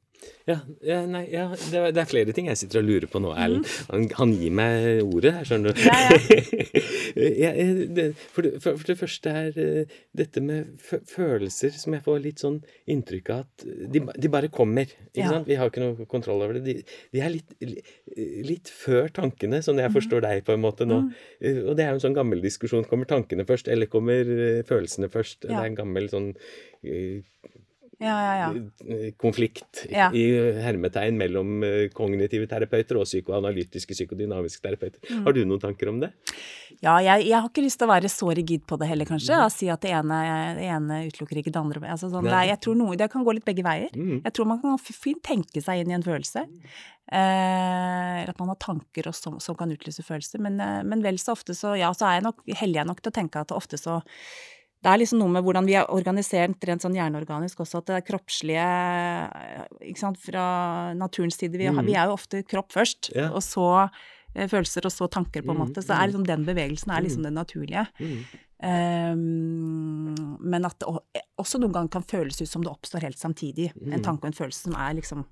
Ja, ja, nei, ja det, er, det, er, flere ting jeg sitter og lurer på nå, Erlend. Mm. Han, han, gir meg ordet her, skjønner du. Ja, ja. det, for, det, for, det, første er uh, dette med følelser som jeg får litt sånn inntrykk av at de, de bare kommer. ikke sant? Vi har ikke noe kontroll over det. De, de er litt, litt, før tankene, sånn jeg forstår deg på en måte nå. Mm. Og det er jo en sånn gammel diskusjon. Kommer tankene først, eller kommer følelsene først? Det er en gammel sånn ja, ja, ja. konflikt i hermetegn mellom eh, kognitive terapeuter og psykoanalytiske, psykodynamiske terapeuter. Mm. Har du noen tanker om det? Ja, jeg, jeg, har ikke lyst til å være så rigid på det heller, kanskje. Mm. Å si at det ene, det ene utelukker ikke det andre. Altså, sånn, det, jeg tror noe, det kan gå litt begge veier. Mm. Jeg tror man kan fint tenke seg inn i en følelse. Eh, at man har tanker som, som, kan utløse følelser. Men, eh, men, vel så ofte så, ja, så er jeg nok heldig nok til å tenke at ofte så det er liksom noe med hvordan vi er organisert rent sånn hjerneorganisk også, at det er kroppslige ikke sant, Fra naturens side vi, mm. vi er jo ofte kropp først, yeah. og så eh, følelser, og så tanker, på en mm, måte. Så er mm. liksom den bevegelsen er liksom mm. det naturlige. Um, men at det også noen ganger kan føles ut som det oppstår helt samtidig. En tanke og en følelse som er liksom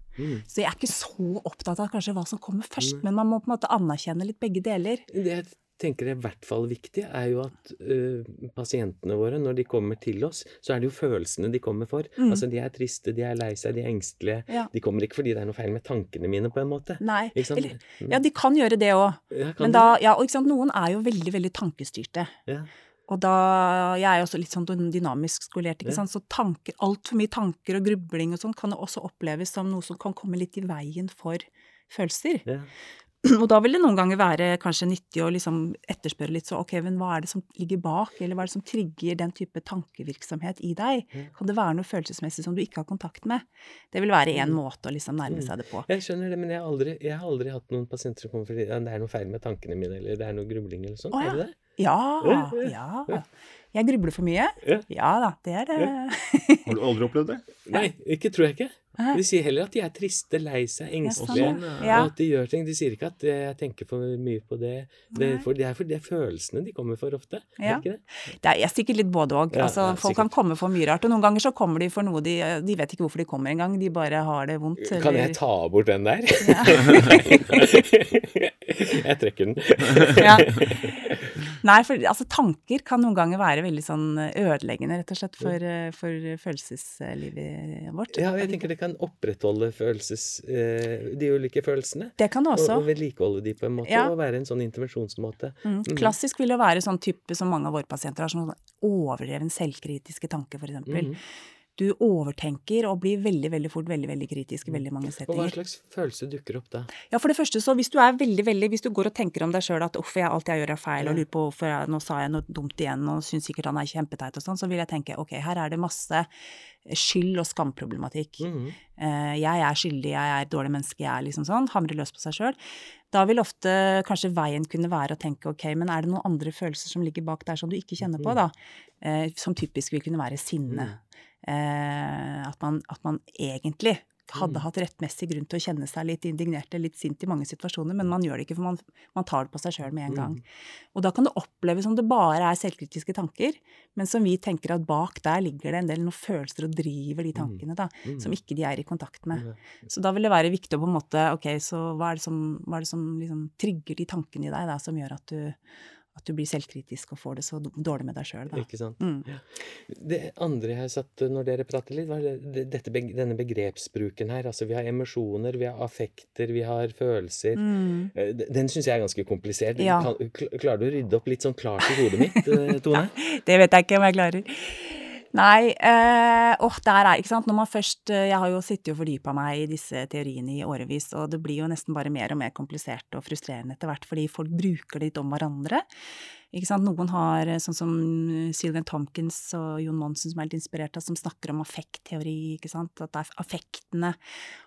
Så jeg er ikke så opptatt av kanskje hva som kommer først, men man må på en måte anerkjenne litt begge deler. Det tenker er i hvert fall viktig, er jo at uh, pasientene våre, når de kommer til oss, så er det jo følelsene de kommer for. Mm. Altså, de er triste, de er lei seg, de er engstelige. Ja. De kommer ikke fordi det er noe feil med tankene mine, på en måte. Nei. Ikke sant? Eller, ja, de kan gjøre det òg. Ja, Men da, ja, og ikke sant, noen er jo veldig, veldig tankestyrte. Ja. Og da, Jeg er jo også litt sånn dynamisk skolert, ikke sant? så tanker, altfor mye tanker og grubling og sånn kan jo også oppleves som noe som kan komme litt i veien for følelser. Ja. Og da vil det noen ganger være kanskje nyttig å liksom etterspørre litt så ok, men hva er det som ligger bak, eller hva er det som trigger den type tankevirksomhet i deg? Kan det være noe følelsesmessig som du ikke har kontakt med? Det vil være én Mm. måte å liksom nærme seg det på. Jeg skjønner det, men jeg har aldri, jeg har aldri hatt noen pasienter som kommer fordi det er noe feil med tankene mine, eller det er noe grubling eller sånn. ja. Er det det? Ja, Ja. Jeg grubler for mye. Ja. Da, det er det. Har du aldri opplevd det? Nei, ikke tror jeg ikke. De sier heller at de er triste, lei seg, Ja, sånn, engstelige. ja. Og at de gjør ting. De sier ikke at eh, jeg tenker for mye på det. Det, for, det er for det er følelsene de kommer for ofte. Ja. Er det det? Er jeg er sikkert litt både òg. Ja, altså, ja, folk sikkert. kan komme for mye rart. Og noen ganger så kommer de for noe de De vet ikke hvorfor de kommer engang. De bare har det vondt. Kan jeg ta bort den der? Ja. jeg trekker den. Ja. Nei, for altså, tanker kan noen ganger være veldig sånn ødeleggende, rett og slett, for, eh, for følelseslivet vårt. Ja, jeg tenker det kan opprettholde følelses, eh, de ulike følelsene. Det kan det også. og vedlikeholde de på en måte, Ja. og være en sånn intervensjonsmåte. Mm. Klassisk vil jo være sånn type som mange av våre pasienter har, sånn overdreven selvkritiske tanker, for eksempel. Du overtenker og blir veldig, veldig fort veldig, veldig kritisk i veldig mange Og hva slags følelse dukker opp da? Ja, for det første så hvis du er veldig, veldig, hvis du går og tenker om deg sjøl at uff, alt jeg gjør er feil, og lurer på hvorfor jeg, nå sa jeg noe dumt igjen, og syns sikkert han er kjempeteit og sånn, så vil jeg tenke ok, her er det masse skyld- og skamproblematikk. Mhm. Eh, jeg er skyldig, jeg er et dårlig menneske, jeg er liksom sånn, hamrer løs på seg sjøl. Da vil ofte kanskje veien kunne være å tenke ok, men er det noen andre følelser som ligger bak der som du ikke kjenner på, da? Eh, som typisk vil kunne være sinne. Eh, at, man, at man egentlig hadde Mm. hatt rettmessig grunn til å kjenne seg litt indignert eller litt sint i mange situasjoner, men man gjør det ikke, for man, man tar det på seg sjøl med en gang. Og da kan det oppleves som det bare er selvkritiske tanker, men som vi tenker at bak der ligger det en del noen følelser og driver de tankene, da, Mm. som ikke de er i kontakt med. Så da vil det være viktig å på en måte Ok, så hva er det som, hva er det som liksom trigger de tankene i deg, da, som gjør at du, at du blir selvkritisk og får det så dårlig med deg sjøl, da. Ikke sant? Mm. Det andre jeg har satt når dere prater litt, var det, det- dette, denne begrepsbruken her. Altså vi har emosjoner, vi har affekter, vi har følelser. Mm. Eh, Den syns jeg er ganske komplisert. Ja. Kan, klarer du å rydde opp litt sånn klart i hodet mitt, eh, Tone? Det vet jeg ikke om jeg klarer. Nei, eh, åh, der er, ikke sant, når man først eh, Jeg har jo sittet og fordypa meg i disse teoriene i årevis, og det blir jo nesten bare mer og mer komplisert og frustrerende etter hvert, fordi folk bruker det litt om hverandre. Ikke sant? Noen har, eh, sånn som Sylvian Tomkins og Jon Monsen, som er litt inspirert av, som snakker om affektteori, ikke sant, at det er affektene,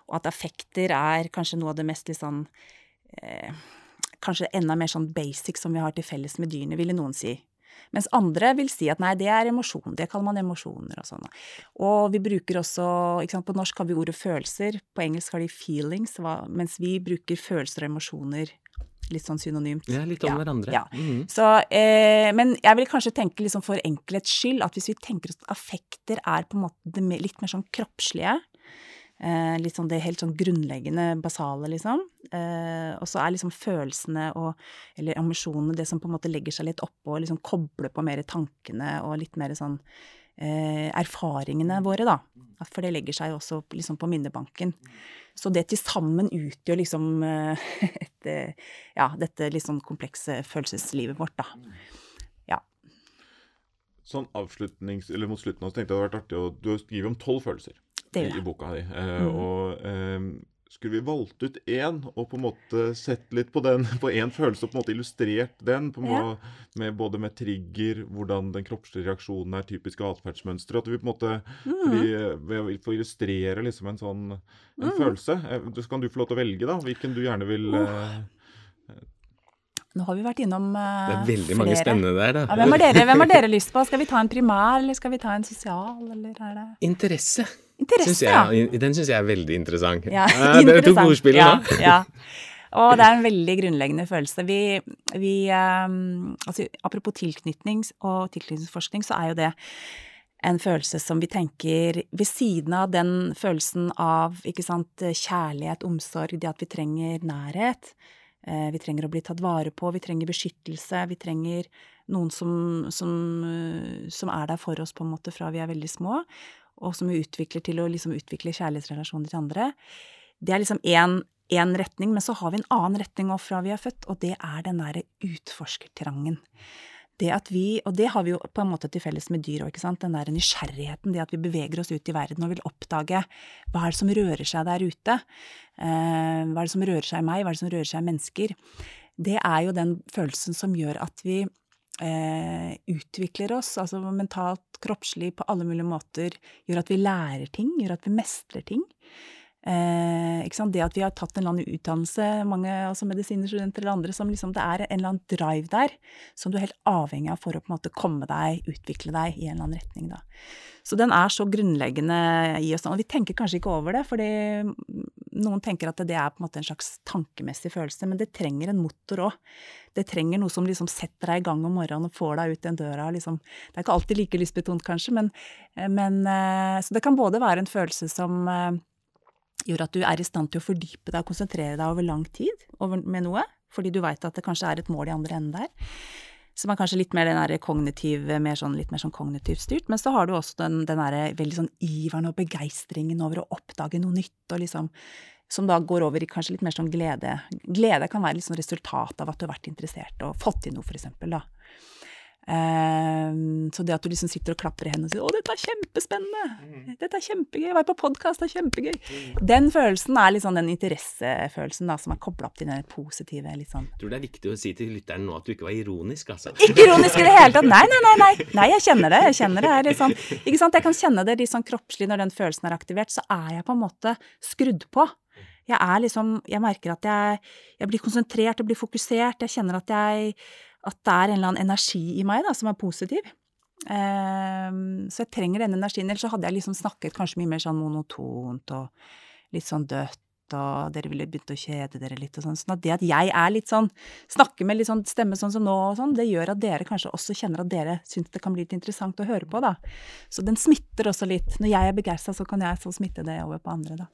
og at affekter er kanskje noe av det mest litt sånn eh, Kanskje enda mer sånn basic som vi har til felles med dyrene, ville noen si. Mens andre vil si at nei, det er emosjon, det kaller man emosjoner og sånn. Og vi bruker også, sant, på norsk har vi ordet følelser, på engelsk har de feelings, mens vi bruker følelser og emosjoner litt sånn synonymt. Ja, litt om Ja, hverandre. ja. Mm. Så, eh, men jeg vil kanskje tenke liksom for enkelhets skyld at hvis vi tenker oss at affekter er på en måte litt mer sånn kroppslige, eh, litt sånn det helt sånn grunnleggende, basale, liksom, eh, og så er liksom følelsene og, eller emosjonene det som på en måte legger seg litt oppå og liksom kobler på mer tankene og litt mer sånn eh, erfaringene våre, da. For det legger seg jo også liksom på minnebanken. Så det til sammen utgjør liksom eh, et, eh, ja, dette litt sånn komplekse følelseslivet vårt, da. Ja. Sånn avslutnings, eller mot slutten av så tenkte jeg det hadde vært artig å Du skriver om tolv følelser Det i, boka di. Eh, Mm. Og eh, skulle vi valgt ut én og på en måte sett litt på den, på én følelse og på en måte illustrert den, på en Ja. med, både med trigger, hvordan den kroppslige reaksjonen er typiske atferdsmønstre At vi på en måte fordi, Mm. eh, Ved å illustrere liksom en sånn en Mm. følelse, eh, så kan du få lov til å velge, da, hvilken du gjerne vil oh. Nå har vi vært innom uh, Det er veldig mange spennende der, da. Ja, hvem, har dere, hvem har dere lyst på? Skal vi ta en primær, eller skal vi ta en sosial, eller er det Interesse. Interesse, jeg, Den syns jeg er veldig interessant. Ja, det tok ordspillet ja, nå. ja. Og det er en veldig grunnleggende følelse. Vi, vi um, altså, apropos tilknytning og tilknytningsforskning, så er jo det en følelse som vi tenker ved siden av den følelsen av sant, kjærlighet, omsorg, det at vi trenger nærhet, Eh, vi trenger å bli tatt vare på, vi trenger beskyttelse, vi trenger noen som, som, eh, som er der for oss på en måte fra vi er veldig små, og som vi utvikler til å liksom utvikle kjærlighetsrelasjoner til andre. Det er liksom én retning, men så har vi en annen retning òg fra vi er født, og det er den derre utforskertrangen. Det at vi, og det har vi jo på en måte til felles med dyr òg, den der nysgjerrigheten, det at vi beveger oss ut i verden og vil oppdage hva er det som rører seg der ute, eh, hva er det som rører seg i meg, hva er det som rører seg i mennesker, det er jo den følelsen som gjør at vi eh, utvikler oss, altså mentalt, kroppslig, på alle mulige måter, gjør at vi lærer ting, gjør at vi mestrer ting. Eh, det at vi har tatt en eller annen utdannelse, mange altså medisinstudenter eller andre, som liksom Det er en eller annen drive der som du er helt avhengig av for å på en måte komme deg, utvikle deg i en eller annen retning, da. Så den er så grunnleggende i oss. Og vi tenker kanskje ikke over det, fordi noen tenker at det er på en måte en slags tankemessig følelse, men det trenger en motor òg. Det trenger noe som liksom setter deg i gang om morgenen og får deg ut den døra. Liksom. Det er ikke alltid like lystbetont, kanskje, men, men eh, Så det kan både være en følelse som eh, gjør at du er i stand til å fordype deg og konsentrere deg over lang tid med noe, fordi du veit at det kanskje er et mål i andre enden der. Som er kanskje litt mer den kognitiv, mer sånn, litt mer sånn kognitivt styrt. Men så har du også den, den der veldig sånn iveren og begeistringen over å oppdage noe nytt, og liksom Som da går over i kanskje litt mer sånn glede. Glede kan være liksom resultatet resultat av at du har vært interessert og fått til noe, for eksempel, da. Um, så det at du liksom sitter og klapper i hendene og sier 'Å, dette er kjempespennende', mm. 'Dette er kjempegøy', 'Jeg var på podkast, det er kjempegøy'. Mm. Den følelsen er liksom den interessefølelsen da, som er kobla opp til den positive litt Jeg tror det er viktig å si til lytteren nå at du ikke var ironisk, altså. Ikke ironisk i det hele tatt! Nei, nei, nei. Nei, nei jeg kjenner det. Jeg kjenner det er litt sånn Ikke sant, jeg kan kjenne det litt sånn kroppslig når den følelsen er aktivert, så er jeg på en måte skrudd på. Jeg er liksom Jeg merker at jeg, jeg blir konsentrert, jeg blir fokusert, jeg kjenner at jeg at det er en eller annen energi i meg da, som er positiv. Um, så jeg trenger den energien. Ellers så hadde jeg liksom snakket kanskje mye mer sånn monotont og litt sånn dødt, og dere ville begynt å kjede dere litt og sånn. Sånn at det at jeg er litt sånn, snakker med litt sånn stemme sånn som nå og sånn, det gjør at dere kanskje også kjenner at dere syns det kan bli litt interessant å høre på, da. Så den smitter også litt. Når jeg er begeistra, så kan jeg så smitte det over på andre, da.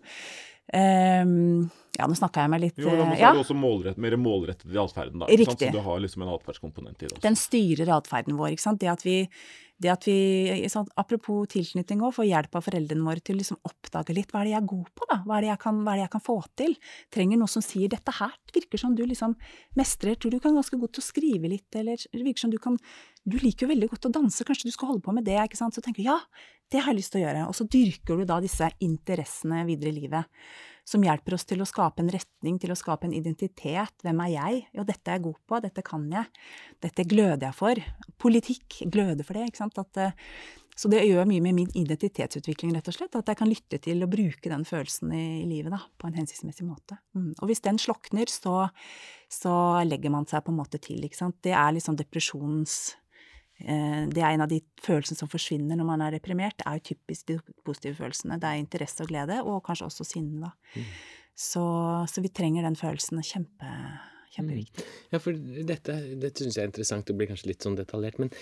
Um, ja, nå snakka jeg meg litt Jo, men så ja. det også målrett, mer målrettet i atferden, da. Riktig. Så du har liksom en atferdskomponent i det også. Den styrer atferden vår, ikke sant. Det at vi, det at vi sånn, Apropos tilknytning òg, får hjelp av foreldrene våre til å liksom oppdage litt hva er det jeg er god på, da? Hva er, det jeg kan, hva er det jeg kan få til? Trenger noe som sier 'dette her virker som du liksom mestrer', tror du kan ganske godt til å skrive litt, eller virker som du kan Du liker jo veldig godt å danse, kanskje du skal holde på med det, ikke sant? Så tenker du ja, det har jeg lyst til å gjøre. Og så dyrker du da disse interessene videre i livet som hjelper oss til å skape en retning, til å skape en identitet. Hvem er jeg? Jo, dette er jeg god på, dette kan jeg. Dette gløder jeg for. Politikk, gløder for det, ikke sant. At, eh, så det gjør mye med min identitetsutvikling, rett og slett. At jeg kan lytte til og bruke den følelsen i, i livet da, på en hensiktsmessig måte. Mm. Og hvis den slokner, så, så, legger man seg på en måte til, ikke sant. Det er liksom depresjonens det er en av de følelsene som forsvinner når man er deprimert. Det er jo typisk de positive følelsene. Det er interesse og glede, og kanskje også sinne, da. Mm. Så, så, vi trenger den følelsen. Kjempe, kjempeviktig. Mm. Ja, for dette, dette syns jeg er interessant, det blir kanskje litt sånn detaljert. Men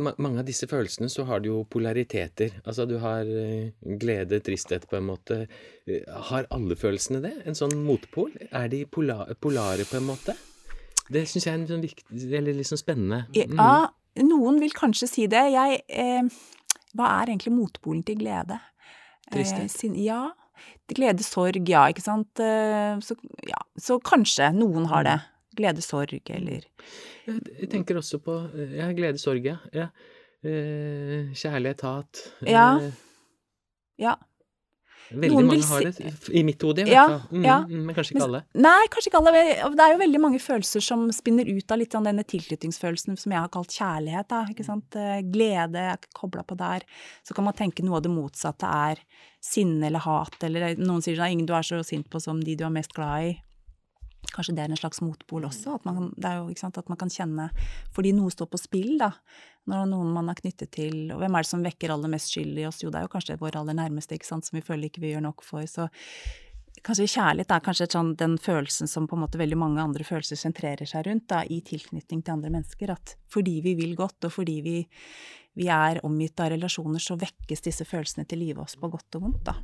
ma mange av disse følelsene så har du jo polariteter. Altså du har eh, glede, tristhet på en måte. Eh, har alle følelsene det? En sånn motpol? Er de pola polare på en måte? Det syns jeg er en sånn viktig, eller liksom spennende. Mm. Ja, noen vil kanskje si det. Jeg eh, Hva er egentlig motpolen til glede? Tristhet? Eh, ja. Glede, sorg, ja, ikke sant. Eh, så, ja, så kanskje noen har det. Glede, sorg, eller Jeg tenker også på ja, glede, sorg, ja. ja. Eh, kjærlighet, hat. Ja. Ja. Veldig Noen mange har det, i mitt hode i hvert fall. Mm, ja. Mm, men kanskje ikke alle? Nei, kanskje ikke alle. Det er jo veldig mange følelser som spinner ut av litt sånn denne tilknytningsfølelsen som jeg har kalt kjærlighet. Da, ikke sant? Eh, glede er kobla på der. Så kan man tenke noe av det motsatte er sinne eller hat, eller noen sier sånn 'ingen du er så sint på som de du er mest glad i'. Kanskje det er en slags motpol også. At man, jo, sant, at man kan kjenne Fordi noe står på spill, da. Når noen man er knyttet til Og hvem er det som vekker aller mest skyld i oss? Jo, det er jo kanskje våre aller nærmeste, ikke sant, som vi føler ikke vi gjør nok for. Så kanskje kjærlighet er kanskje sånn, den følelsen som på en måte veldig mange andre følelser sentrerer seg rundt, da, i tilknytning til andre mennesker. At fordi vi vil godt, og fordi vi, vi er omgitt av relasjoner, så vekkes disse følelsene til live oss på godt og vondt, da.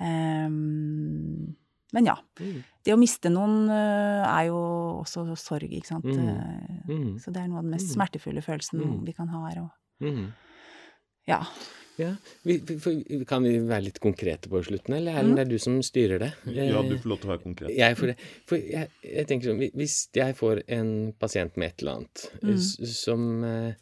Um, men ja. Mm. Det å miste noen øh, er jo også sorg, ikke sant. Mm. Eh, Mm. Så det er noe av den mest Mm. smertefulle følelsen Mm. vi kan ha her. Og, ja. Ja, vi, vi, for- Kan vi være litt konkrete på slutten, eller Erlend, det er du som styrer det? Ja, du Eh, får lov til å være konkret. Jeg får det. For jeg, jeg tenker sånn, Hvis jeg får en pasient med et eller annet Mm. som, eh,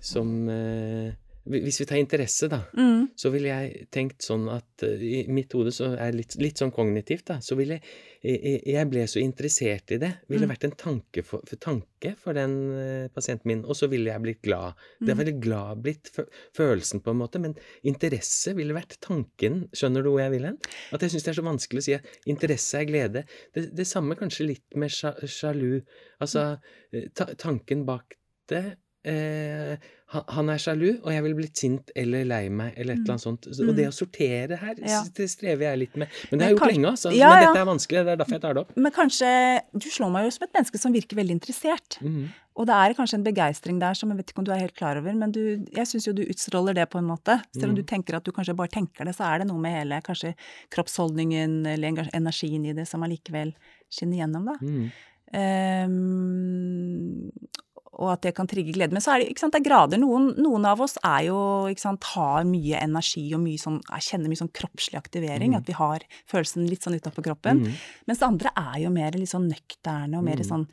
som eh, Hvis vi tar interesse, da, Mm. så ville jeg tenkt sånn at eh, I mitt hode så er litt, litt sånn kognitivt, da. Så ville jeg, jeg- ble så interessert i det. Ville Mm. vært en tanke for, for tanke for den eh, pasienten min, og så ville jeg blitt glad. Det Mm. veldig glad blitt følelsen, på en måte, men interesse ville vært tanken. Skjønner du hvor jeg vil hen? At jeg syns det er så vanskelig å si at interesse er glede. Det, det samme kanskje litt med sjalu. Altså eh, ta, tanken bak det eh, han, han er sjalu, og jeg ville blitt sint eller lei meg, eller et eller annet sånt. Og det å sortere her, Mm. Ja. det strever jeg litt med. Men det har jeg gjort lenge, altså. Ja, Men dette er vanskelig, det er derfor jeg tar det opp. Men kanskje Du slår meg jo som et menneske som virker veldig interessert. Mm. Og det er kanskje en begeistring der som jeg vet ikke om du er helt klar over, men du, jeg syns jo du utstråler det på en måte. Selv om du Mm. tenker at du kanskje bare tenker det, så er det noe med hele kanskje kroppsholdningen eller energien i det som allikevel skinner gjennom, da. Mm. Ehm, og at det kan trigge glede. Men så er det, sant, det er grader. Noen, noen av oss er jo, sant, har mye energi og mye sånn, kjenner mye sånn kroppslig aktivering. Mm. At vi har følelsen litt sånn utapå kroppen. Mm. Mens andre er jo mer litt sånn nøkterne og mer Mm. sånn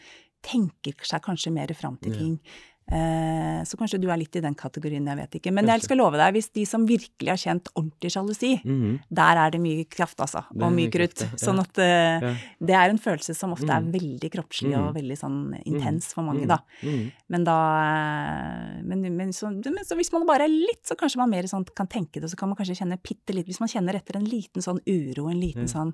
Tenker seg kanskje mer fram til ting. Eh, så kanskje du er litt i den kategorien, jeg vet ikke. Men jeg skal love deg, hvis de som virkelig har kjent ordentlig sjalusi, Mhm. der er det mye kraft, altså. Og mye krutt. ja. Sånn at eh, Ja. det er en følelse som ofte er Mm. veldig kroppslig Mm. og veldig sånn intens for mange, da. da. -hmm. Men da eh, men, men, så, men så hvis man bare er litt, så kanskje man mer sånn kan tenke det, så kan man kanskje kjenne bitte litt Hvis man kjenner etter en liten sånn uro, en liten sånn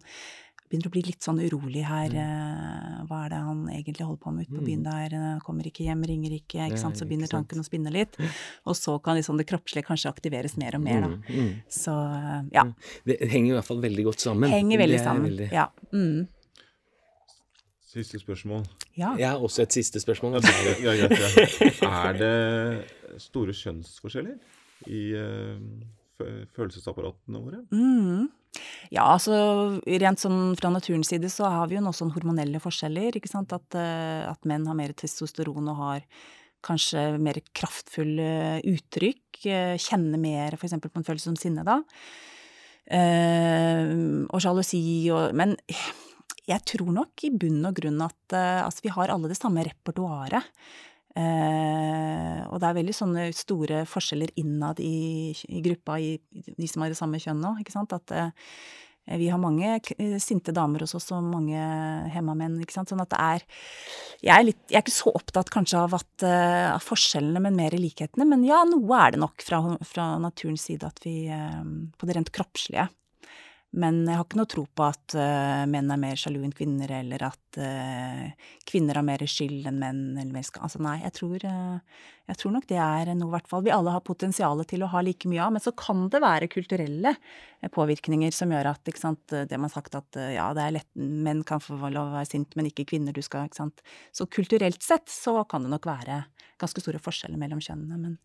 Begynner å bli litt sånn urolig her. Mm. Hva er det han egentlig holder på med ute på byen Mm. der? eh, Kommer ikke hjem, ringer ikke, ikke sant. Så begynner tanken å spinne litt. Og så kan liksom det kroppslige kanskje aktiveres mer og mer, da. Mhm. Mhm. Så eh, ja. Det henger i hvert fall veldig godt sammen. Henger veldig sammen. veldig- Ja. Mm. Siste spørsmål. ja. Jeg har også et siste spørsmål. Ja, ja. Er det store kjønnsforskjeller i uh, følelsesapparatene våre? Mm. Ja, altså rent sånn fra naturens side så har vi jo noen sånn hormonelle forskjeller, ikke sant. At, eh, at menn har mer testosteron og har kanskje mer kraftfulle uttrykk. eh, Kjenner mer f.eks. på en følelse som sinne, da. Eh, og sjalusi og Men jeg tror nok i bunn og grunn at altså, vi har alle det samme repertoaret. Eh, og det er veldig sånne store forskjeller innad i, i gruppa, i, de som har det samme kjønn nå, ikke sant. At eh, vi har mange eh, sinte damer hos oss og mange hemma menn, ikke sant. Sånn at det er Jeg er, litt, jeg er ikke så opptatt kanskje av, at, eh, av forskjellene, men mer i likhetene. Men ja, noe er det nok fra, fra naturens side at vi eh, På det rent kroppslige. Men jeg har ikke noe tro på at uh, menn er mer sjalu enn kvinner, eller at uh, kvinner har mer skyld enn menn. Eller mer altså nei, jeg tror, uh, jeg tror nok det er noe hvert fall vi alle har potensial til å ha like mye av. Men så kan det være kulturelle påvirkninger som gjør at sant, det man har sagt at ja, det er lett, menn kan få lov å være sint, men ikke kvinner. du skal, ikke sant. Så kulturelt sett så kan det nok være ganske store forskjeller mellom kjønnene. Men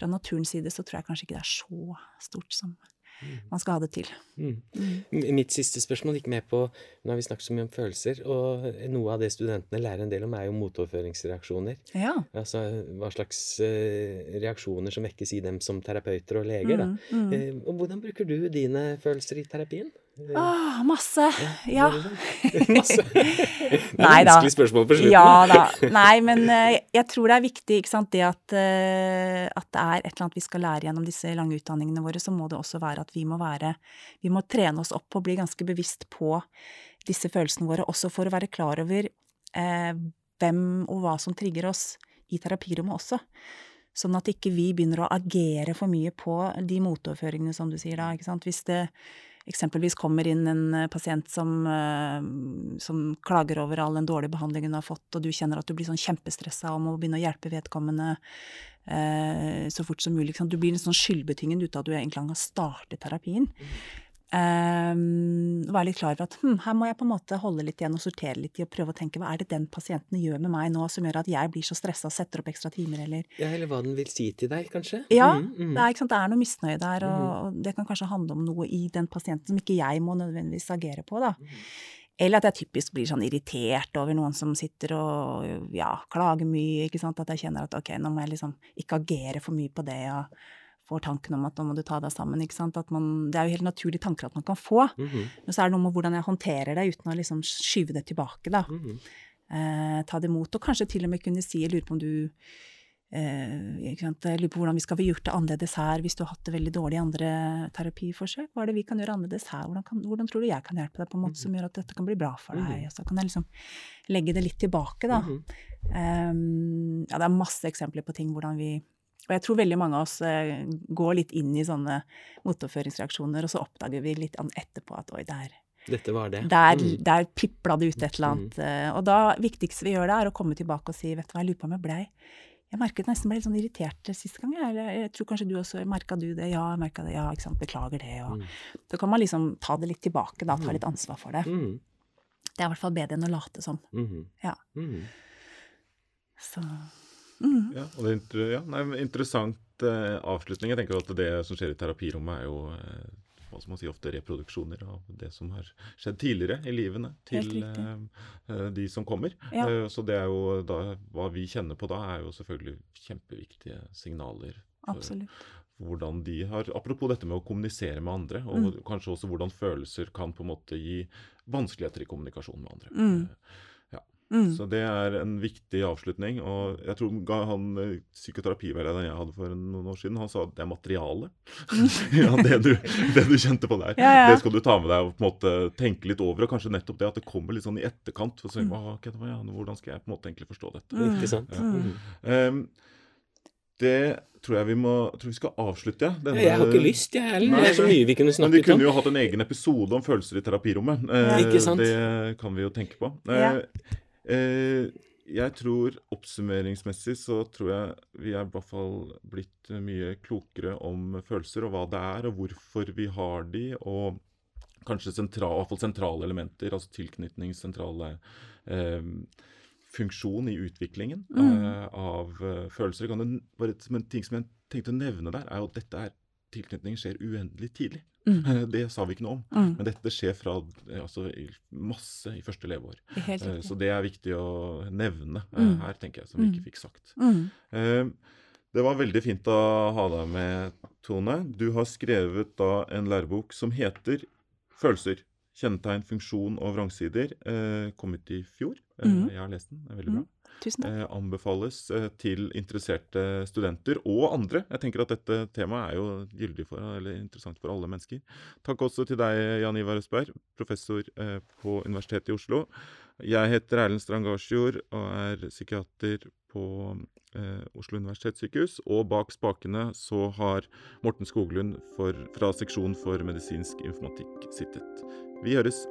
fra naturens side så tror jeg kanskje ikke det er så stort som man skal ha det til. Mm. M- Mitt siste spørsmål gikk med på Nå har vi snakket så mye om følelser, og noe av det studentene lærer en del om, er jo motoverføringsreaksjoner. Ja. Altså hva slags uh, reaksjoner som vekkes i dem som terapeuter og leger. Da. Mm, mm. Eh, og hvordan bruker du dine følelser i terapien? Eh, Ah, masse. Ja. Masse. Nei da. vanskelig spørsmål på slutten. Ja da. Nei, men eh, jeg tror det er viktig, ikke sant, det at, eh, at det er et eller annet vi skal lære gjennom disse lange utdanningene våre, så må det også være at vi må være Vi må trene oss opp og bli ganske bevisst på disse følelsene våre, også for å være klar over eh, hvem og hva som trigger oss i terapirommet også. Sånn at ikke vi begynner å agere for mye på de motoverføringene, som du sier da. ikke sant? Hvis det eksempelvis kommer inn en eh, pasient som, eh, som klager over all den dårlige behandlingen hun har fått, og du kjenner at du blir sånn kjempestressa om å begynne å hjelpe vedkommende eh, så fort som mulig. Du blir en sånn skyldbetynget ute av at du egentlig har startet terapien. Um, være litt klar over at hm, her må jeg på en måte holde litt igjen og sortere litt i og prøve å tenke hva er det den pasienten gjør med meg nå som gjør at jeg blir så stressa og setter opp ekstra timer, eller Ja, eller hva den vil si til deg, kanskje? Ja, Mm, mm. det, er, det er noe misnøye der, og, Mhm. og det kan kanskje handle om noe i den pasienten som ikke jeg må nødvendigvis agere på, da. Eller at jeg typisk blir sånn irritert over noen som sitter og ja, klager mye, ikke sant. At jeg kjenner at ok, nå må jeg liksom ikke agere for mye på det, og får tanken om at nå må du ta deg sammen, ikke sant. At man, det er jo helt naturlige tanker at man kan få. Mm -hmm. Men så er det noe med hvordan jeg håndterer det uten å liksom skyve det tilbake, da. Mm -hmm. eh, ta det imot, og kanskje til og med kunne si, jeg lurer på om du Eh, jeg lurer på hvordan vi skal få gjort det annerledes her hvis du har hatt det veldig dårlig i andre terapiforsøk. Hva er det vi kan gjøre annerledes her? Hvordan, kan, hvordan tror du jeg kan hjelpe deg på en måte som gjør at dette kan bli bra for deg? Og så kan jeg liksom legge det litt tilbake, da. Um, ja, det er masse eksempler på ting hvordan vi og jeg tror veldig mange av oss eh, går litt inn i sånne motoppføringsreaksjoner, og så oppdager vi litt etterpå at oi, der Dette var det. Der, mm. der pipla det ut et eller annet. Mm. Og da viktigste vi gjør det, er å komme tilbake og si vet du hva, jeg lurer på om jeg blei jeg merket nesten ble litt sånn irritert sist gang. Jeg, jeg tror kanskje du også merka du det? Ja, jeg merka det. Ja, ikke sant. Beklager det. Og, mm. Så kan man liksom ta det litt tilbake, da. Ta litt ansvar for det. Mm. Det er i hvert fall bedre enn å late som. Mm. Ja. Mm. Så mm. Ja, og det er ja, nei, interessant eh, avslutning. Jeg tenker at det som skjer i terapirommet, er jo eh, hva skal man si, ofte reproduksjoner av det som har skjedd tidligere i livene til eh, de som kommer. Ja. Uh, så det er jo da, hva vi kjenner på da, er jo selvfølgelig kjempeviktige signaler. Absolutt. Hvordan de har, Apropos dette med å kommunisere med andre, og Mm. kanskje også hvordan følelser kan på en måte gi vanskeligheter i kommunikasjon med andre. Mm. Mm. Så det er en viktig avslutning. Og jeg tror han eh, psykoterapiveilederen jeg hadde for noen år siden, han sa at det er materiale. ja, det du, det du kjente på der. Ja, ja. Det skal du ta med deg og på en måte tenke litt over. Og kanskje nettopp det at det kommer litt sånn i etterkant. For så, Mm. okay, ok, ja, hvordan skal jeg på en måte egentlig forstå dette? Mm. Ikke sant? Ja. Mm. Ehm, det tror jeg vi må tror vi skal avslutte, ja. denne- Jeg har ikke lyst, jeg heller. Nei, Det er så mye vi kunne Men vi snakket kunne om. jo hatt en egen episode om følelser i terapirommet. Eh, Ja. Ikke sant? Det kan vi jo tenke på. Eh, Ja. Eh, jeg tror oppsummeringsmessig så tror jeg vi er i hvert fall blitt mye klokere om følelser og hva det er, og hvorfor vi har de, og kanskje sentral, sentrale elementer, altså tilknytningssentrale eh, funksjon i utviklingen Mm. eh, av eh, følelser. Kan det, bare, men ting som jeg tenkte å nevne der, er jo at dette er tilknytning skjer uendelig tidlig. Mm. Det sa vi ikke noe om. Mm. Men dette skjer fra eh, altså, masse i første leveår. Eh. Så det er viktig å nevne eh, Mm. her, tenker jeg, som vi Mm. ikke fikk sagt. Mm. Eh, Det var veldig fint å ha deg med, Tone. Du har skrevet da en lærebok som heter 'Følelser. Kjennetegn, funksjon og vrangsider'. Kom ut i fjor. Jeg har lest den. Det er veldig bra. Eh, anbefales eh, til interesserte studenter og andre. Jeg tenker at dette temaet er jo gyldig for, eller interessant for alle mennesker. Takk også til deg, Jan Ivar Østberg, professor eh, på Universitetet i Oslo. Jeg heter Erlend Strangasjord og er psykiater på eh, Oslo universitetssykehus. Og bak spakene så har Morten Skoglund for, fra seksjon for medisinsk informatikk sittet. Vi høres.